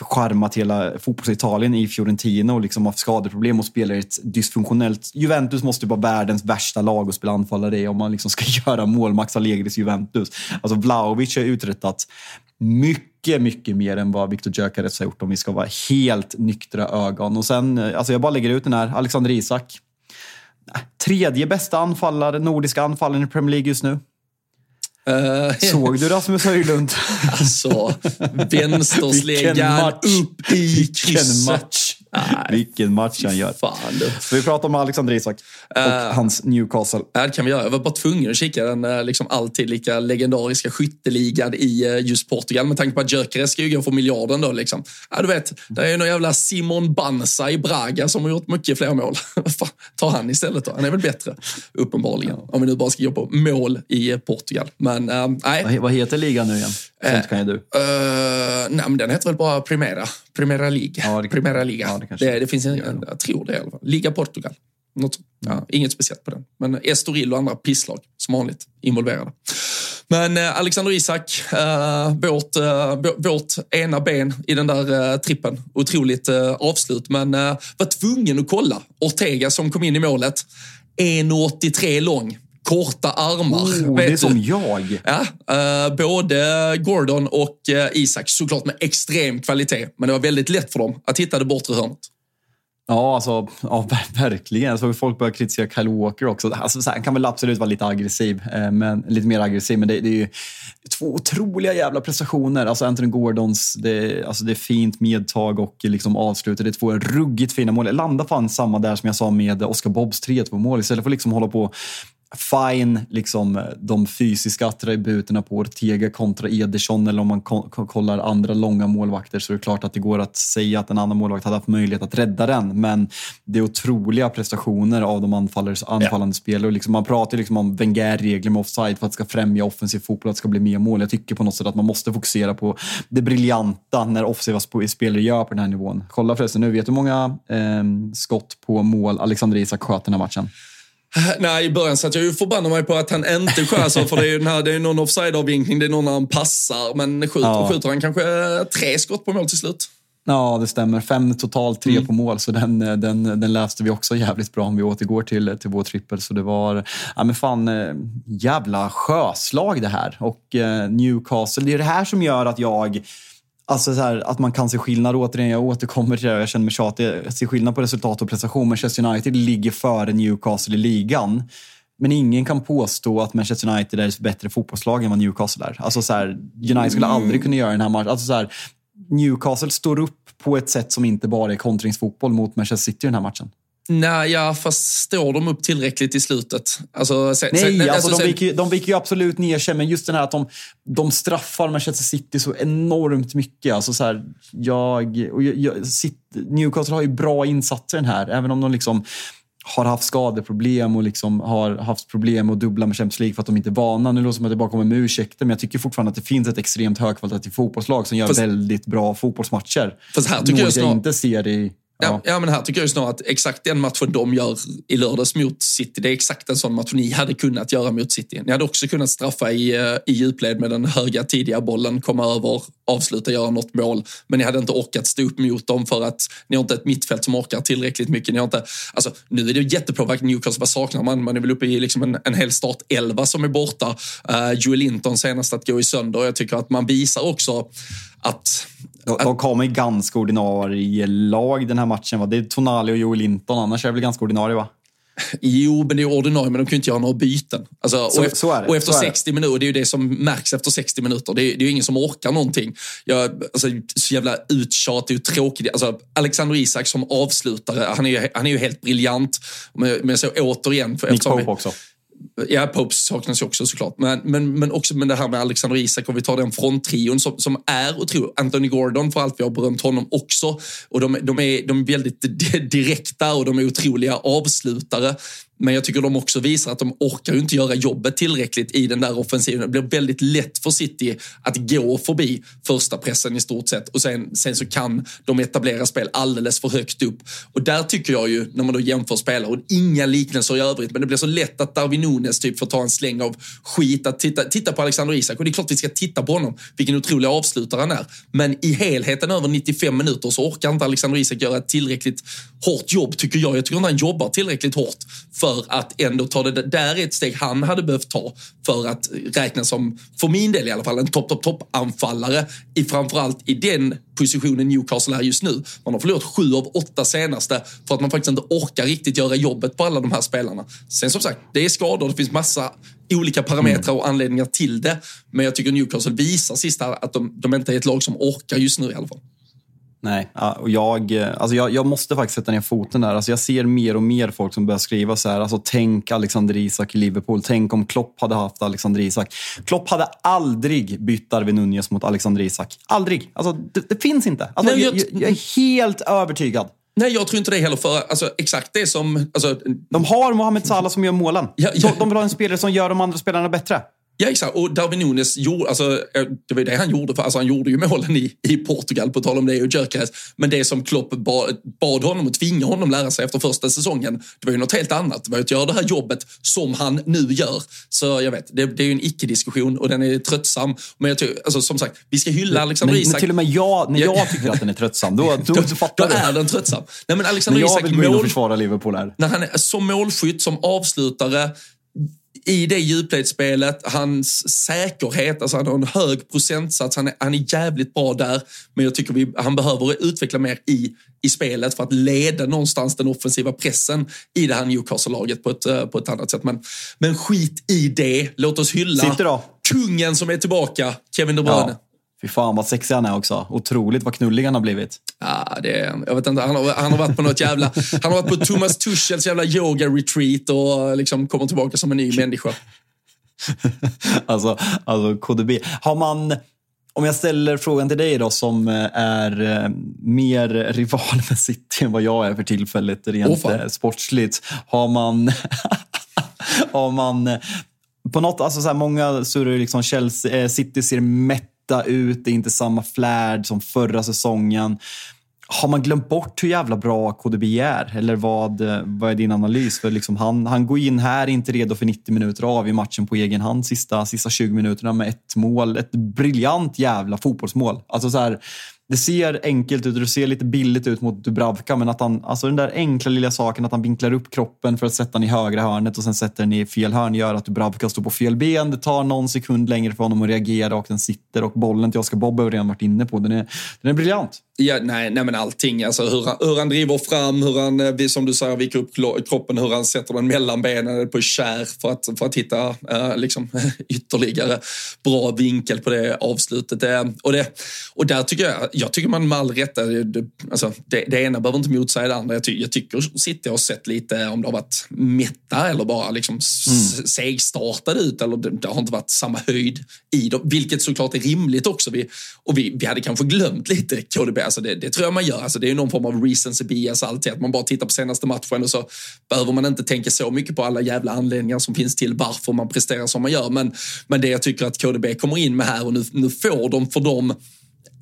charmat hela fotbollsitalien i Fiorentina och liksom haft skadeproblem och spelar i ett dysfunktionellt... Juventus måste ju vara världens värsta lag att spela anfallare i om man liksom ska göra mål. Max Allegris Juventus. Alltså Vlahovic har uträttat mycket, mycket mer än vad Viktor Gyökeres har gjort om vi ska vara helt nyktra ögon. Och sen, eh, alltså jag bara lägger ut den här, Alexander Isak äh, tredje bästa anfallare, nordiska anfallaren i Premier League just nu. Uh, Såg du Rasmus Höjlund? Alltså, vänstersläggan upp i krysset. Vilken match han gör. Fan, du. vi pratar om Alexander Isak och uh, hans Newcastle. Ja, det kan vi göra. Jag var bara tvungen att kika den eh, liksom alltid lika legendariska skytteligan i eh, just Portugal. Med tanke på att Gyökeres ska ju gå för miljarden då. Liksom. Ja, du vet, det är ju någon jävla Simon Banza i Braga som har gjort mycket fler mål. Ta han istället då. Han är väl bättre, uppenbarligen. Om vi nu bara ska gå på mål i Portugal. Men uh, nej. Vad heter ligan nu igen? Sånt kan ju du. Uh, nej, men den heter väl bara Primera. Primera Liga. Ja, det, Primera Liga. Ja, det, det, det, finns en, en, jag tror det i alla fall. Liga Portugal. Något, ja, inget speciellt på den. Men Estoril och andra pisslag, som vanligt, involverade. Men eh, Alexander Isak, eh, vårt, eh, vårt ena ben i den där eh, trippen. Otroligt eh, avslut, men eh, var tvungen att kolla. Ortega som kom in i målet. 1,83 lång korta armar. Oh, det är som jag. Ja, uh, både Gordon och uh, Isak såklart med extrem kvalitet. Men det var väldigt lätt för dem att hitta det bortre hörnet. Ja, alltså, ja, verkligen. Så folk börjar kritisera Kyle Walker också. Alltså, han kan väl absolut vara lite aggressiv, eh, men, lite mer aggressiv, men det, det, är ju två otroliga jävla prestationer. Alltså Anthony Gordons, det, alltså, det är fint medtag och liksom avslutet. Det är två ruggigt fina mål. Jag landar fan samma där som jag sa med Oscar Bobbs 3-2 mål. Istället för att liksom hålla på fine, liksom, de fysiska attributerna på Ortega kontra Ederson eller om man kollar andra långa målvakter så är det klart att det går att säga att en annan målvakt hade haft möjlighet att rädda den. Men det är otroliga prestationer av de anfallande ja. spelare. Liksom, man pratar liksom om Wenger-regler med offside för att det ska främja offensiv fotboll, att det ska bli mer mål. Jag tycker på något sätt att man måste fokusera på det briljanta när offensiva spelare gör på den här nivån. Kolla förresten nu, vet du hur många eh, skott på mål Alexander Isak sköt den här matchen? Nej, i början satt jag ju förbannade mig på att han inte skär för det är ju här, det är någon offside-avvinkling, det är någon när han passar. Men skjuter, ja. skjuter han kanske tre skott på mål till slut. Ja, det stämmer. Fem totalt, tre mm. på mål. Så den, den, den läste vi också jävligt bra om vi återgår till, till vår trippel. Så det var, ja men fan, eh, jävla sjöslag det här. Och eh, Newcastle, det är det här som gör att jag Alltså så här, att man kan se skillnad. Återigen, jag återkommer till det. Jag känner mig tjatig. Jag ser skillnad på resultat och prestation. Manchester United ligger före Newcastle i ligan. Men ingen kan påstå att Manchester United är ett bättre fotbollslag än vad Newcastle är. Alltså så här, United skulle aldrig kunna göra den här matchen. Alltså så här, Newcastle står upp på ett sätt som inte bara är kontringsfotboll mot Manchester City i den här matchen. Nej, ja, fast står de upp tillräckligt i slutet? Alltså, sen, Nej, sen, alltså, alltså, de, viker, de viker ju absolut ner sig, men just den här att de, de straffar Manchester City så enormt mycket. Alltså, så här, jag, och jag, jag, Newcastle har ju bra insatser den här, även om de liksom har haft skadeproblem och liksom har haft problem att dubbla med Champions League för att de inte är vana. Nu låter det som att jag bara kommer med ursäkter, men jag tycker fortfarande att det finns ett extremt högkvalitativt fotbollslag som gör fast, väldigt bra fotbollsmatcher. Fast här tycker Något jag, jag inte ser i Ja. ja, men här tycker jag snarare att exakt den matchen de gör i lördags mot City, det är exakt en sån match ni hade kunnat göra mot City. Ni hade också kunnat straffa i, eh, i djupled med den höga tidiga bollen, komma över, avsluta, göra något mål. Men ni hade inte orkat stå upp mot dem för att ni har inte ett mittfält som orkar tillräckligt mycket. Ni har inte, alltså, nu är det jättepåverkat Newcastle, vad saknar man? Man är väl uppe i liksom en, en hel start 11 som är borta. Uh, Joel Linton senast att gå i sönder. Jag tycker att man visar också att de, kommer ganska ordinarie lag den här matchen. Va? Det är Tonali och Joel Linton, annars är det väl ganska ordinarie va? Jo, men det är ordinarie, men de kan ju inte göra några byten. Alltså, så, och, efter, så och efter 60 minuter, det är ju det som märks efter 60 minuter. Det är, det är ju ingen som orkar någonting. Jag, alltså, så jävla uttjatig och tråkig. Alltså, Alexander Isak som avslutare, han är ju, han är ju helt briljant. Men, men så återigen... Nick Pope också. Ja, Pope saknas ju också såklart. Men, men, men också med det här med Alexander Isak, om vi tar den fronttrion som, som är otrolig. Anthony Gordon, för allt vi har berömt honom också. Och de, de, är, de är väldigt direkta och de är otroliga avslutare. Men jag tycker de också visar att de orkar inte göra jobbet tillräckligt i den där offensiven. Det blir väldigt lätt för City att gå förbi första pressen i stort sett och sen, sen så kan de etablera spel alldeles för högt upp. Och där tycker jag ju, när man då jämför spelare, och inga liknelser i övrigt, men det blir så lätt att Darwin Nunes typ får ta en släng av skit. Att titta, titta på Alexander Isak och det är klart vi ska titta på honom, vilken otrolig avslutare han är. Men i helheten över 95 minuter så orkar inte Alexander Isak göra ett tillräckligt hårt jobb tycker jag. Jag tycker inte han jobbar tillräckligt hårt för att ändå ta det där är ett steg han hade behövt ta för att räknas som, för min del i alla fall, en topp, topp, topp anfallare i framförallt i den positionen Newcastle är just nu. Man har förlorat sju av åtta senaste för att man faktiskt inte orkar riktigt göra jobbet på alla de här spelarna. Sen som sagt, det är skador, det finns massa olika parametrar och anledningar till det. Men jag tycker Newcastle visar sist här att de, de inte är ett lag som orkar just nu i alla fall. Nej, och jag, alltså jag, jag, måste faktiskt sätta ner foten där. Alltså jag ser mer och mer folk som börjar skriva så här. Alltså tänk Alexander Isak i Liverpool. Tänk om Klopp hade haft Alexander Isak. Klopp hade aldrig bytt Darwin Nunez mot Alexander Isak. Aldrig. Alltså, det, det finns inte. Alltså, Nej, jag, jag, jag är helt övertygad. Nej, jag tror inte det heller. För alltså, exakt det som... Alltså, de har Mohamed Salah som gör målen. Ja, ja. De, de vill ha en spelare som gör de andra spelarna bättre. Ja, exakt. Och Darwin Nunes gjorde, alltså, eh, det var det han gjorde. För, alltså, han gjorde ju målen i, i Portugal, på tal om det, och Gyökeres. Men det som Klopp bad, bad honom och tvingade honom lära sig efter första säsongen, det var ju något helt annat. Det var ju att göra det här jobbet som han nu gör. Så jag vet, det, det är ju en icke-diskussion och den är tröttsam. Men jag tycker, alltså, som sagt, vi ska hylla Alexander men, Isak. Men till och med jag, när jag tycker att den är tröttsam, då, då, då, då är den tröttsam. Nej, men Alexander när jag Isak, vill gå in och försvara Liverpool här. När han är som målskytt, som avslutare, i det djupledsspelet, hans säkerhet, alltså han har en hög procentsats, han är, han är jävligt bra där. Men jag tycker vi, han behöver utveckla mer i, i spelet för att leda någonstans den offensiva pressen i det här Newcastle-laget på ett, eh, på ett annat sätt. Men, men skit i det, låt oss hylla kungen som är tillbaka, Kevin De Bruyne. Ja. Fy fan vad sexig han är också. Otroligt vad knullig han har blivit. Ja, det, jag vet inte, han har, han har varit på något jävla... Han har varit på Thomas Tuchels jävla yoga-retreat och liksom kommer tillbaka som en ny människa. alltså, alltså KDB. Har man... Om jag ställer frågan till dig då som eh, är eh, mer rival med City än vad jag är för tillfället rent oh, sportsligt. Har man... har man på något, alltså så här, många surrar liksom Chelsea, City ser mätt mätta ut, det är inte samma flärd som förra säsongen. Har man glömt bort hur jävla bra KDB är? Eller vad, eh, vad är din analys? För liksom han, han går in här, inte redo för 90 minuter av i matchen på egen hand sista, sista 20 minuterna med ett mål. Ett briljant jävla fotbollsmål. Alltså så här, det ser enkelt ut och det ser lite billigt ut mot Dubravka, men att han, alltså den där enkla lilla saken att han vinklar upp kroppen för att sätta den i högra hörnet och sen sätter den i fel hörn gör att Dubravka står på fel ben. Det tar någon sekund längre för honom att reagera och den sitter och bollen till Oscar Bob har redan varit inne på. Den är, den är briljant. Ja, nej, nej, men allting. Alltså hur han, hur han driver fram, hur han, eh, som du säger, viker upp kroppen, hur han sätter den mellan benen på kär för att, för att hitta äh, liksom, ytterligare bra vinkel på det avslutet. Det, och, det, och där tycker jag, jag tycker man med all rätt, det, alltså, det, det ena behöver inte motsäga det andra. Jag, ty, jag tycker City har sett lite, om det har varit mätta eller bara liksom mm. segstartade ut, eller det, det, har inte varit samma höjd i dem, vilket såklart är rimligt också. Vi, och vi, vi hade kanske glömt lite KDB Alltså det, det, tror jag man gör. Alltså det är någon form av recency bias alltid. Att man bara tittar på senaste matchen och så behöver man inte tänka så mycket på alla jävla anledningar som finns till varför man presterar som man gör. Men, men det jag tycker att KDB kommer in med här och nu, nu får de för dem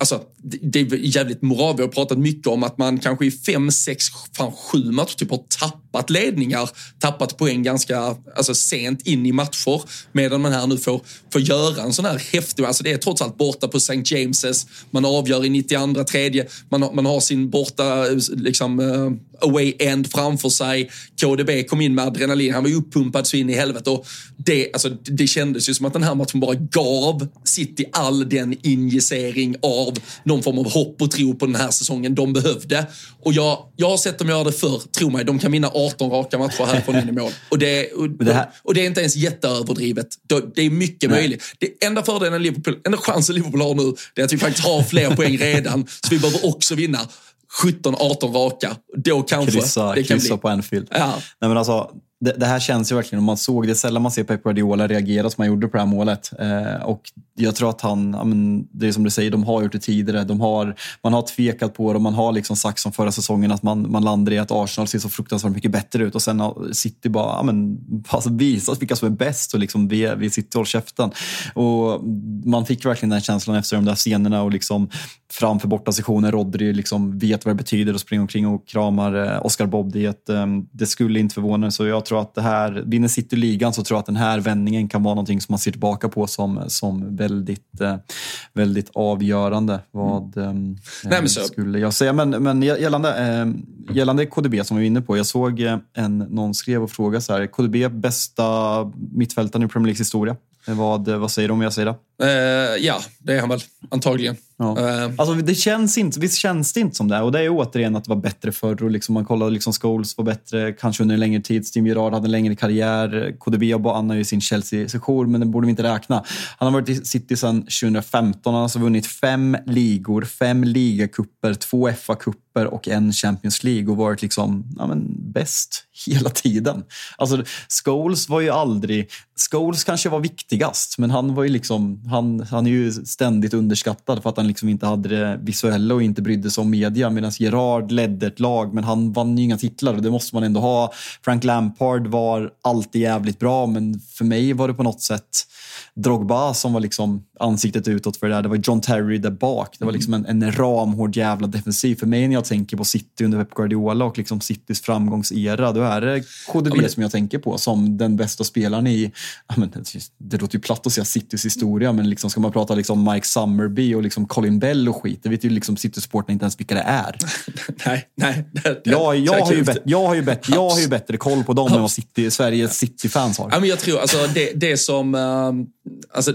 Alltså, det är jävligt moral. Vi har pratat mycket om att man kanske i fem, sex, fan sju matcher typ har tappat ledningar, tappat poäng ganska alltså, sent in i matcher. Medan man här nu får, får göra en sån här häftig, alltså det är trots allt borta på St. James's, man avgör i 92 tredje, man, man har sin borta eh, liksom, eh, away end framför sig. KDB kom in med adrenalin, han var ju uppumpad så in i helvete. Och det, alltså, det kändes ju som att den här matchen bara gav City all den injicering av någon form av hopp och tro på den här säsongen de behövde. Och jag, jag har sett dem göra det förr, tro mig, de kan vinna 18 raka matcher härifrån in i mål. Och det, och, det här... och det är inte ens jätteöverdrivet. Det är mycket Nej. möjligt. Det enda fördelen Liverpool, enda chansen Liverpool har nu, det är att vi faktiskt har fler poäng redan. Så vi behöver också vinna. 17-18 raka. Då kanske kryssa, det kan kryssa bli. på Anfield. Ja. Nej, men alltså, det, det, här känns ju verkligen, om man såg det, sällan man ser Pep Guardiola reagera som han gjorde på det här målet. Eh, och jag tror att han, ja, men, det är som du säger, de har gjort det tidigare. De har, man har tvekat på det och man har liksom sagt som förra säsongen att man, man landar i att Arsenal ser så fruktansvärt mycket bättre ut och sen har City bara, ja, men, alltså, visat vilka som är bäst och liksom vi, vi sitter och håller käften. Och man fick verkligen den känslan efter de där scenerna och liksom framför borta sessionen. Rodri liksom vet vad det betyder och springa omkring och kramar eh, Oscar Bob. Det, eh, det skulle inte förvåna så jag tror att det här, vinner City ligan så tror jag att den här vändningen kan vara någonting som man ser tillbaka på som, som väldigt, eh, väldigt avgörande. Vad mm. Nej, skulle jag säga? Men, men gällande, gällande KDB som vi var inne på. Jag såg en, någon skrev och frågade så här, KDB bästa mittfältaren i Premier Leagues historia? Vad, vad säger du om jag säger det? Uh, ja, det är han väl. Antagligen. Ja. Uh, alltså, det känns inte, visst känns det inte som det? Och det är återigen att det var bättre förr. Och liksom man kollar, liksom Scholes var bättre, kanske under en längre tid. Steven Gerrard hade en längre karriär. KDB och han har ju sin Chelsea-session, men det borde vi inte räkna. Han har varit i City sedan 2015. Han har alltså vunnit fem ligor, fem ligakupper, två FA-cuper och en Champions League och varit liksom, ja, men, bäst hela tiden. Alltså, Scholes var ju aldrig... Scholes kanske var viktigast, men han var ju liksom han, han är ju ständigt underskattad för att han liksom inte hade det visuella och inte brydde sig om media. Medan Gerard ledde ett lag, men han vann ju inga titlar och det måste man ändå ha. Frank Lampard var alltid jävligt bra, men för mig var det på något sätt Drogba som var liksom ansiktet utåt för det där. Det var John Terry där bak. Det var liksom en, en ramhård jävla defensiv. För mig när jag tänker på City under Pep Guardiola och liksom Citys framgångsera, då är det KDB ja, det... som jag tänker på som den bästa spelaren i, ja, men, det låter ju platt att säga Citys historia, men liksom, ska man prata liksom Mike Summerby och liksom Colin Bell och skit, det vet ju liksom City-supportrarna inte ens vilka det är. nej, nej. Det, det, jag, jag, har ju bet, jag, har ju bet, jag har ju bättre koll på dem än vad City, Sveriges City-fans har. Ja, men jag tror, alltså, det, det som... Uh, alltså,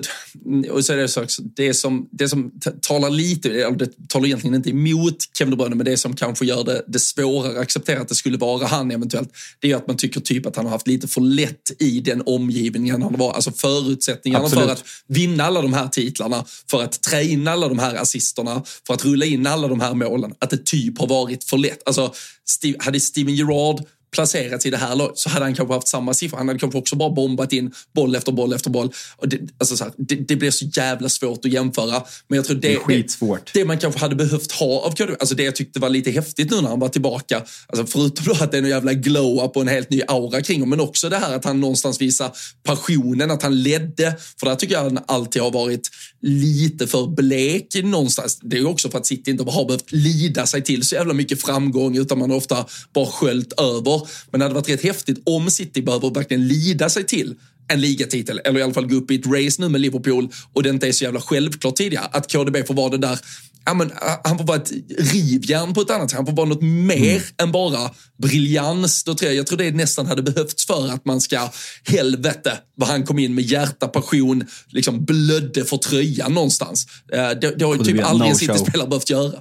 och så är det, så, det som, det som talar lite, det talar egentligen inte emot Kevin De Bruyne, men det som kanske gör det, det svårare att acceptera att det skulle vara han eventuellt, det är att man tycker typ att han har haft lite för lätt i den omgivningen han var. Alltså förutsättningarna Absolut. för att vinna alla de här titlarna, för att trä in alla de här assisterna, för att rulla in alla de här målen, att det typ har varit för lätt. Alltså, Steve, hade Steven Gerrard placerats i det här laget så hade han kanske haft samma siffra. Han hade kanske också bara bombat in boll efter boll efter boll. Och det, alltså så här, det, det blir så jävla svårt att jämföra. Men jag tror det, det, det, man kanske hade behövt ha av KDB, alltså det jag tyckte var lite häftigt nu när han var tillbaka, alltså förutom då att det är en jävla glow-up och en helt ny aura kring honom, men också det här att han någonstans visar passionen, att han ledde. För där tycker jag han alltid har varit lite för blek någonstans. Det är också för att City inte har behövt lida sig till så jävla mycket framgång, utan man har ofta bara sköljt över. Men det hade varit rätt häftigt om City behöver verkligen lida sig till en ligatitel, eller i alla fall gå upp i ett race nu med Liverpool och det inte är så jävla självklart tidigare. Att KDB får vara det där, ja, men, han får vara ett rivjärn på ett annat sätt. Han får vara något mer mm. än bara briljans. Då tror jag, jag tror det nästan hade behövts för att man ska, helvete vad han kom in med hjärta, passion, liksom blödde för tröjan någonstast. Eh, det, det har ju typ aldrig en City-spelare behövt göra.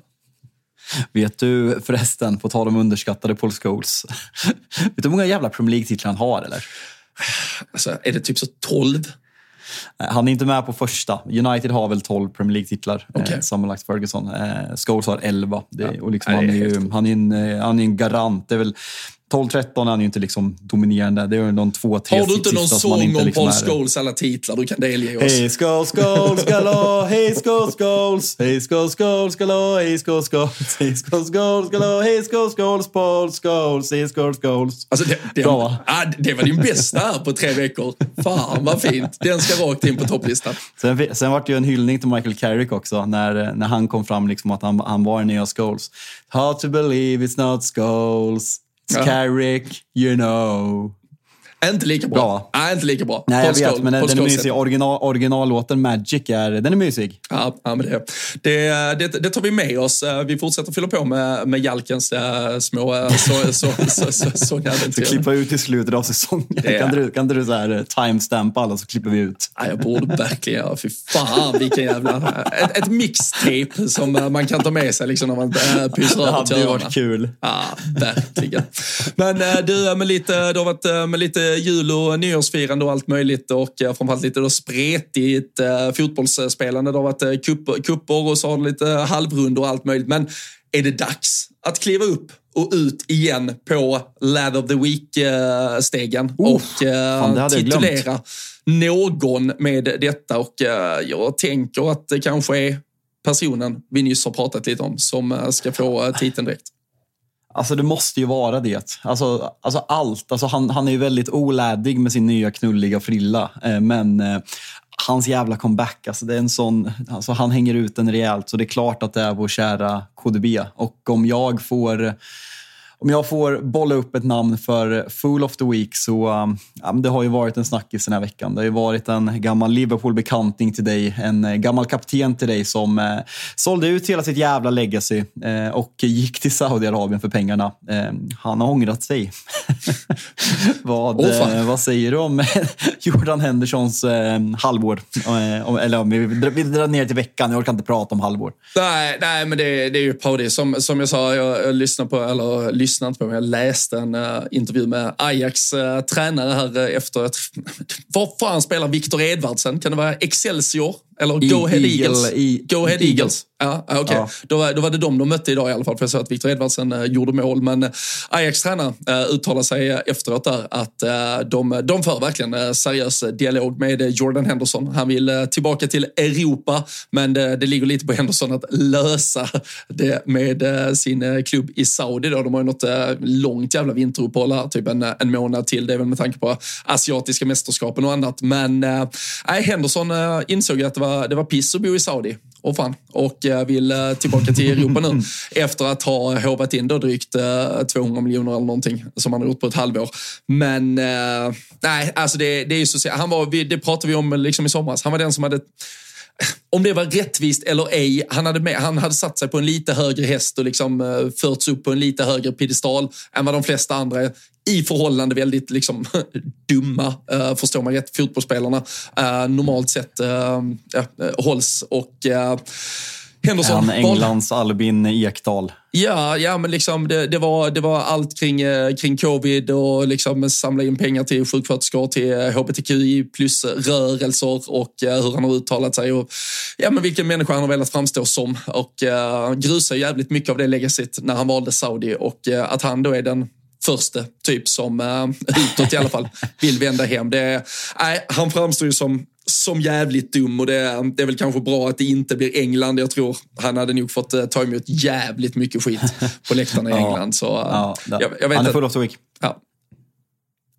Vet du förresten, på tal om underskattade Paul Scholes. Vet du hur många jävla Premier League-titlar han har eller? Alltså, är det typ så 12? Han är inte med på första. United har väl 12 Premier League-titlar, Okay. eh, sammanlagt Ferguson. Eh, Scholes har 11. Det, Ja. och liksom, Nej, han, är ju, han, är en, eh, han är en garant. Det är väl 12-13 är han ju inte liksom dominerande. Det är de två, tre Har du inte någon sång inte om liksom Paul Scholes alla titlar du kan delge oss? Hej Scholes, Scholes, galå, hej Scholes, Scholes, hej Scholes, Scholes, galå, hej Scholes, Scholes, hej Scholes, Scholes, galå, hej Scholes, Scholes, Paul Scholes, hej Scholes, Scholes. Alltså det, det, Bra, va? ah, det var din bästa här på tre veckor. Fan vad fint. Den ska rakt in på topplistan. Sen, sen var det ju en hyllning till Michael Carrick också när, när han kom fram liksom att han, han var den nya Scholes. Hard to believe it's not Scholes. Uh-huh. Carrick, you know. Inte lika bra. Bra. Nej, inte lika bra. Nej, jag vet, men den, är mysig. Original, originallåten Magic är, den är mysig. Ja, ja, men det, det, det, det tar vi med oss. Eh, Vi fortsätter fylla på med, med Jalkens äh, små äh, så, så, så, så, Så klippa ut i slutet av säsongen. Det- Kan du, kan du så här, timestampa alla så klipper vi ut. Ja, jag borde verkligen göra. Fy fan vilken jävla... Ett, ett mixtape som man kan ta med sig liksom när man äh, Det över hade ju varit kul. Ja, verkligen. Men du, med lite, det har varit med lite jul och nyårsfirande och allt möjligt och eh, framförallt lite då spretigt eh, fotbollsspelande. Det har varit eh, kupp, kupper och så har det lite halvrundor och allt möjligt. Men är det dags att kliva upp och ut igen på Lad of the Week-stegen Oh, och fan, titulera någon med detta. Och jag tänker att det kanske är personen vi nyss har pratat lite om som ska få titeln direkt. Alltså det måste ju vara det. Alltså, alltså allt. Alltså han, han är ju väldigt olädig med sin nya knulliga frilla. Eh, men eh, hans jävla comeback, alltså det är en sån, alltså han hänger ut den rejält. Så det är klart att det är vår kära KDB. Och om jag får om jag får bolla upp ett namn för Fool of the Week så um, ja, det har ju varit en snackis den här veckan. Det har ju varit en gammal Liverpool-bekanting till dig, en eh, gammal kapten till dig som eh, sålde ut hela sitt jävla legacy eh, och gick till Saudiarabien för pengarna. Eh, han har ångrat sig. vad, fan. eh, vad säger du om Jordan Hendersons eh, halvår? Eh, eller om vi, vi drar ner till veckan, jag orkar inte prata om halvår. Nej, nej men det, det är ju parodi. Som, som jag sa, jag, jag lyssnade på, eller lyssnade inte på, men jag läste en eh, intervju med Ajax eh, tränare här eh, efter ett... Var fan spelar Viktor Edvardsen? Kan det vara Excelsior? Eller Go Ahead Eagle- Eagles? i- Go Ahead Eagles. Eagles. Ja, okej. Ja. Då, var- då var det de de mötte idag i alla fall, för jag såg att Viktor Edvardsen eh, gjorde mål. Men eh, Ajax tränare eh, uttalade sig efteråt där att de, de för verkligen seriös dialog med Jordan Henderson. Han vill tillbaka till Europa, men det, det ligger lite på Henderson att lösa det med sin klubb i Saudi. Då. De har ju något långt jävla vinteruppehåll här, typ en, en månad till. Det är väl med tanke på asiatiska mästerskapen och annat. Men nej, Henderson insåg att det var, det var piss att bo i Saudi. Och fan, och eh, vill eh, tillbaka till Europa nu efter att ha hovat in då drygt eh, 200 miljoner eller någonting som han har gjort på ett halvår. Men eh, nej, alltså det, det är ju så han var, Det pratade vi om liksom i somras. Han var den som hade om det var rättvist eller ej, han hade, med, han hade satt sig på en lite högre häst och liksom, förts upp på en lite högre piedestal än vad de flesta andra. I förhållande väldigt liksom, dumma, uh, förstår man rätt, fotbollsspelarna uh, normalt sett uh, ja, uh, hålls. Och uh, Henderson valde- Englands Albin Ekdal. Ja, ja men liksom det, det, var, det var allt kring, eh, kring covid och liksom samla in pengar till sjuksköterskor, till eh, hbtqi plus-rörelser och eh, hur han har uttalat sig och ja, men vilken människa han har velat framstå som. Och uh, grusar jävligt mycket av det legacyt när han valde Saudi och eh, att han då är den första typ som uh, utåt i alla fall vill vända hem. Det, nej, han framstår ju som som jävligt dum och det, det är väl kanske bra att det inte blir England. Jag tror han hade nog fått eh, ta emot jävligt mycket skit på läktarna i Ja. England. Så, eh, Ja, jag, jag vet han är full of the week.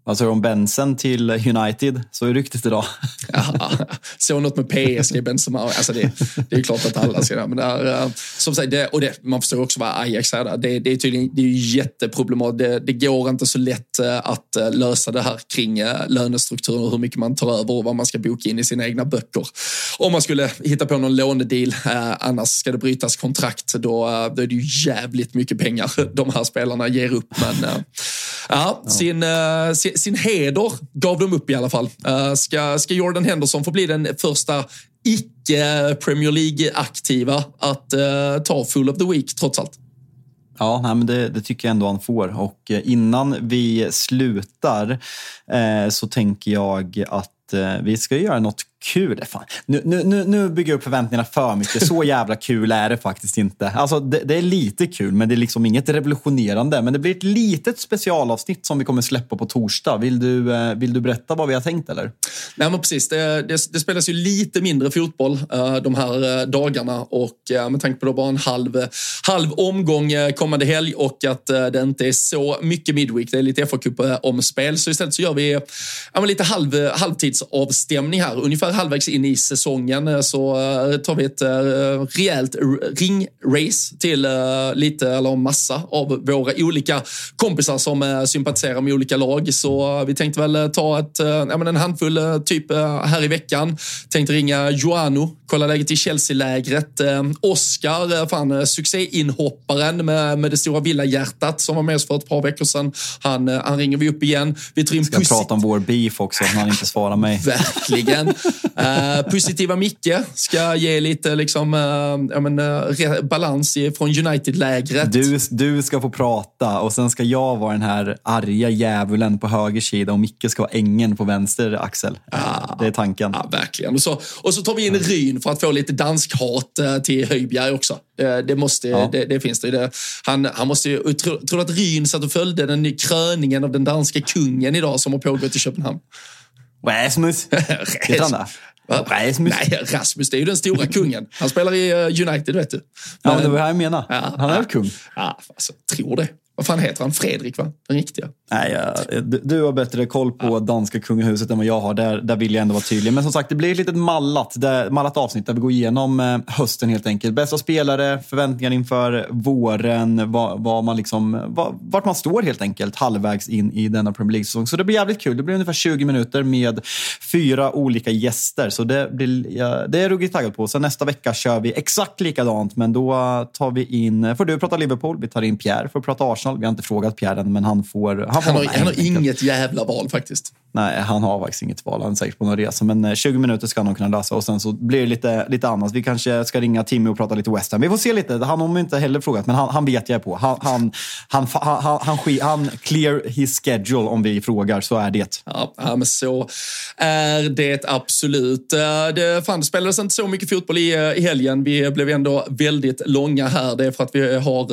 Ja, Vad säger du om Benson till United? Så är ryktet idag. Ja, såg något med PSG, Benzema. Alltså det, det är klart att alla ska det. Men det är, eh, som sagt, det, och det, man förstår också vad Ajax är där. Det, det är tydligen det är jätteproblematiskt. Det, det går inte så lätt eh, att eh, lösa det här kring lönestrukturen och hur mycket man tar över och vad man ska boka in i sina egna böcker. Om man skulle hitta på någon lånedeal, annars ska det brytas kontrakt, då, då är det ju jävligt mycket pengar de här spelarna ger upp. Men ja, Sin, eh, sin, sin heder gav de upp i alla fall. Eh, ska, ska Jordan Henderson få bli den första icke-Premier League-aktiva att eh, ta Full of the Week trots allt? Ja, nej, men det, det, tycker jag ändå han får. Och eh, innan vi slutar eh, så tänker jag att eh, vi ska göra något kul. Fan. Nu, nu, nu bygger jag upp förväntningarna för mycket. Så jävla kul är det faktiskt inte. Alltså, det, det, är lite kul, men det är liksom inget revolutionerande. Men det blir ett litet specialavsnitt som vi kommer släppa på torsdag. Vill du, eh, vill du berätta vad vi har tänkt? eller? Nej, men precis. Det, det, det spelas ju lite mindre fotboll uh, de här uh, dagarna och med tanke på att bara en halv, halv omgång kommande helg och att det inte är så mycket midweek. Det är lite FA-cup-omspel. Så istället så gör vi lite halv, halvtidsavstämning här. Ungefär halvvägs in i säsongen eh, så eh, tar vi ett eh, rejält ringrace till lite, eller massa av våra olika kompisar som sympatiserar med olika lag. Så vi tänkte väl ta ett, ja, en handfull typ här i veckan. Tänkte ringa Joano, kolla läget i Chelsea-lägret. Oscar, fan succéinhopparen med, med det stora villahjärtat som var med oss för ett par veckor sedan. Han, han ringer vi upp igen. Vi tar in Ska prata om vår beef också, när han inte svarar mig. Verkligen. Uh, positiva Micke ska ge lite liksom, uh, men, uh, balans från United-lägret. Du, du ska få prata och sen ska jag vara den här arga djävulen på höger sida och Micke ska vara ängen på vänster axel. Ja, det är tanken. Ja, verkligen. Och så, och så tar vi in Ryn för att få lite danskhat till Höjbjerg också. Det, det måste, ja. det, det, finns det. det. Han, han måste ju, tror, tror att Ryn satt och följde den kröningen av den danska kungen idag som har pågått i Köpenhamn? Rasmus. Heter han det? Rasmus? Nej, Rasmus det är ju den stora kungen. Han spelar i eh, United, vet du. Men, ja, men det var det jag menade. Ja, han är väl kung? Ja, alltså, tror det. Vad fan heter han? Fredrik, va? Den riktiga. Nej, ja, du har bättre koll på ja. danska kungahuset än vad jag har. Där, där vill jag ändå vara tydlig. Men som sagt, det blir ett litet mallat, där, mallat avsnitt där vi går igenom eh, hösten helt enkelt. Bästa spelare, förväntningar inför våren, vad, vad man liksom, vad, vart man står helt enkelt halvvägs in i denna Premier League-säsong. Så det blir jävligt kul. Det blir ungefär 20 minuter med fyra olika gäster. Så det, blir, ja, det är jag ruggigt taggad på. Sen nästa vecka kör vi exakt likadant, men då tar vi in, får du prata Liverpool, vi tar in Pierre för att prata Arsenal Arsenal. Vi har inte frågat Pierre än, men han får... Han, han, har, han har inget jävla val faktiskt. Nej, han har faktiskt inget val. Han är säkert på någon resa. Men 20 eh, minuter ska han nog kunna lösa och sen så blir det lite, lite annat. Vi kanske ska ringa Timmy och prata lite West Ham. Vi får se lite. Han har inte heller frågat, men han, han vet jag är på. Han, han, han, han, han, han, han clear his schedule om vi frågar. Så är det. Ja, men så är det absolut. Eh, det, fan, det spelades inte så mycket fotboll i, i helgen. Vi blev ändå väldigt långa här. Det är för att vi har...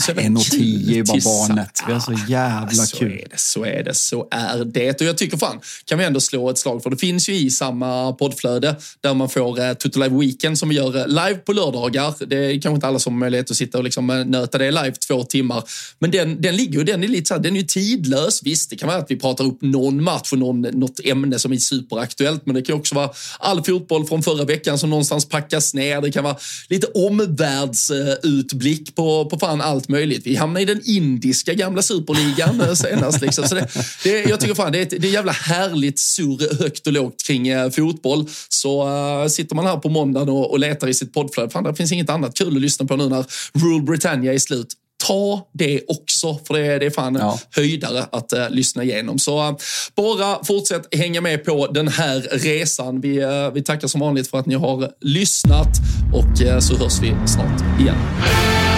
Så 1.10 är bara barnet. Vi har så jävla ja, så kul. Är det, så är det, så är det. Och jag tycker fan, kan vi ändå slå ett slag för det finns ju i samma poddflöde där man får eh, Tutto Live Weekend som vi gör eh, live på lördagar. Det är kanske inte alla som har möjlighet att sitta och liksom eh, nöta det live två timmar. Men den, den ligger ju, den är lite så här, den är ju tidlös. Visst, det kan vara att vi pratar upp någon match och någon, något ämne som är superaktuellt, men det kan också vara all fotboll från förra veckan som någonstans packas ner. Det kan vara lite omvärldsutblick på, på fan allt möjligt. Vi hamnar i den indiska gamla superligan senast. Liksom. Så det, det, jag tycker fan det är ett, det är jävla härligt surr högt och lågt kring eh, fotboll. Så uh, sitter man här på måndagen och, och letar i sitt poddflöde, fan det finns inget annat kul att lyssna på nu när Rule Britannia är slut ta det också, för det är, det är fan ja. höjdare att uh, lyssna igenom. Så uh, bara fortsätt hänga med på den här resan. Vi, uh, vi tackar som vanligt för att ni har lyssnat och så hörs vi snart igen.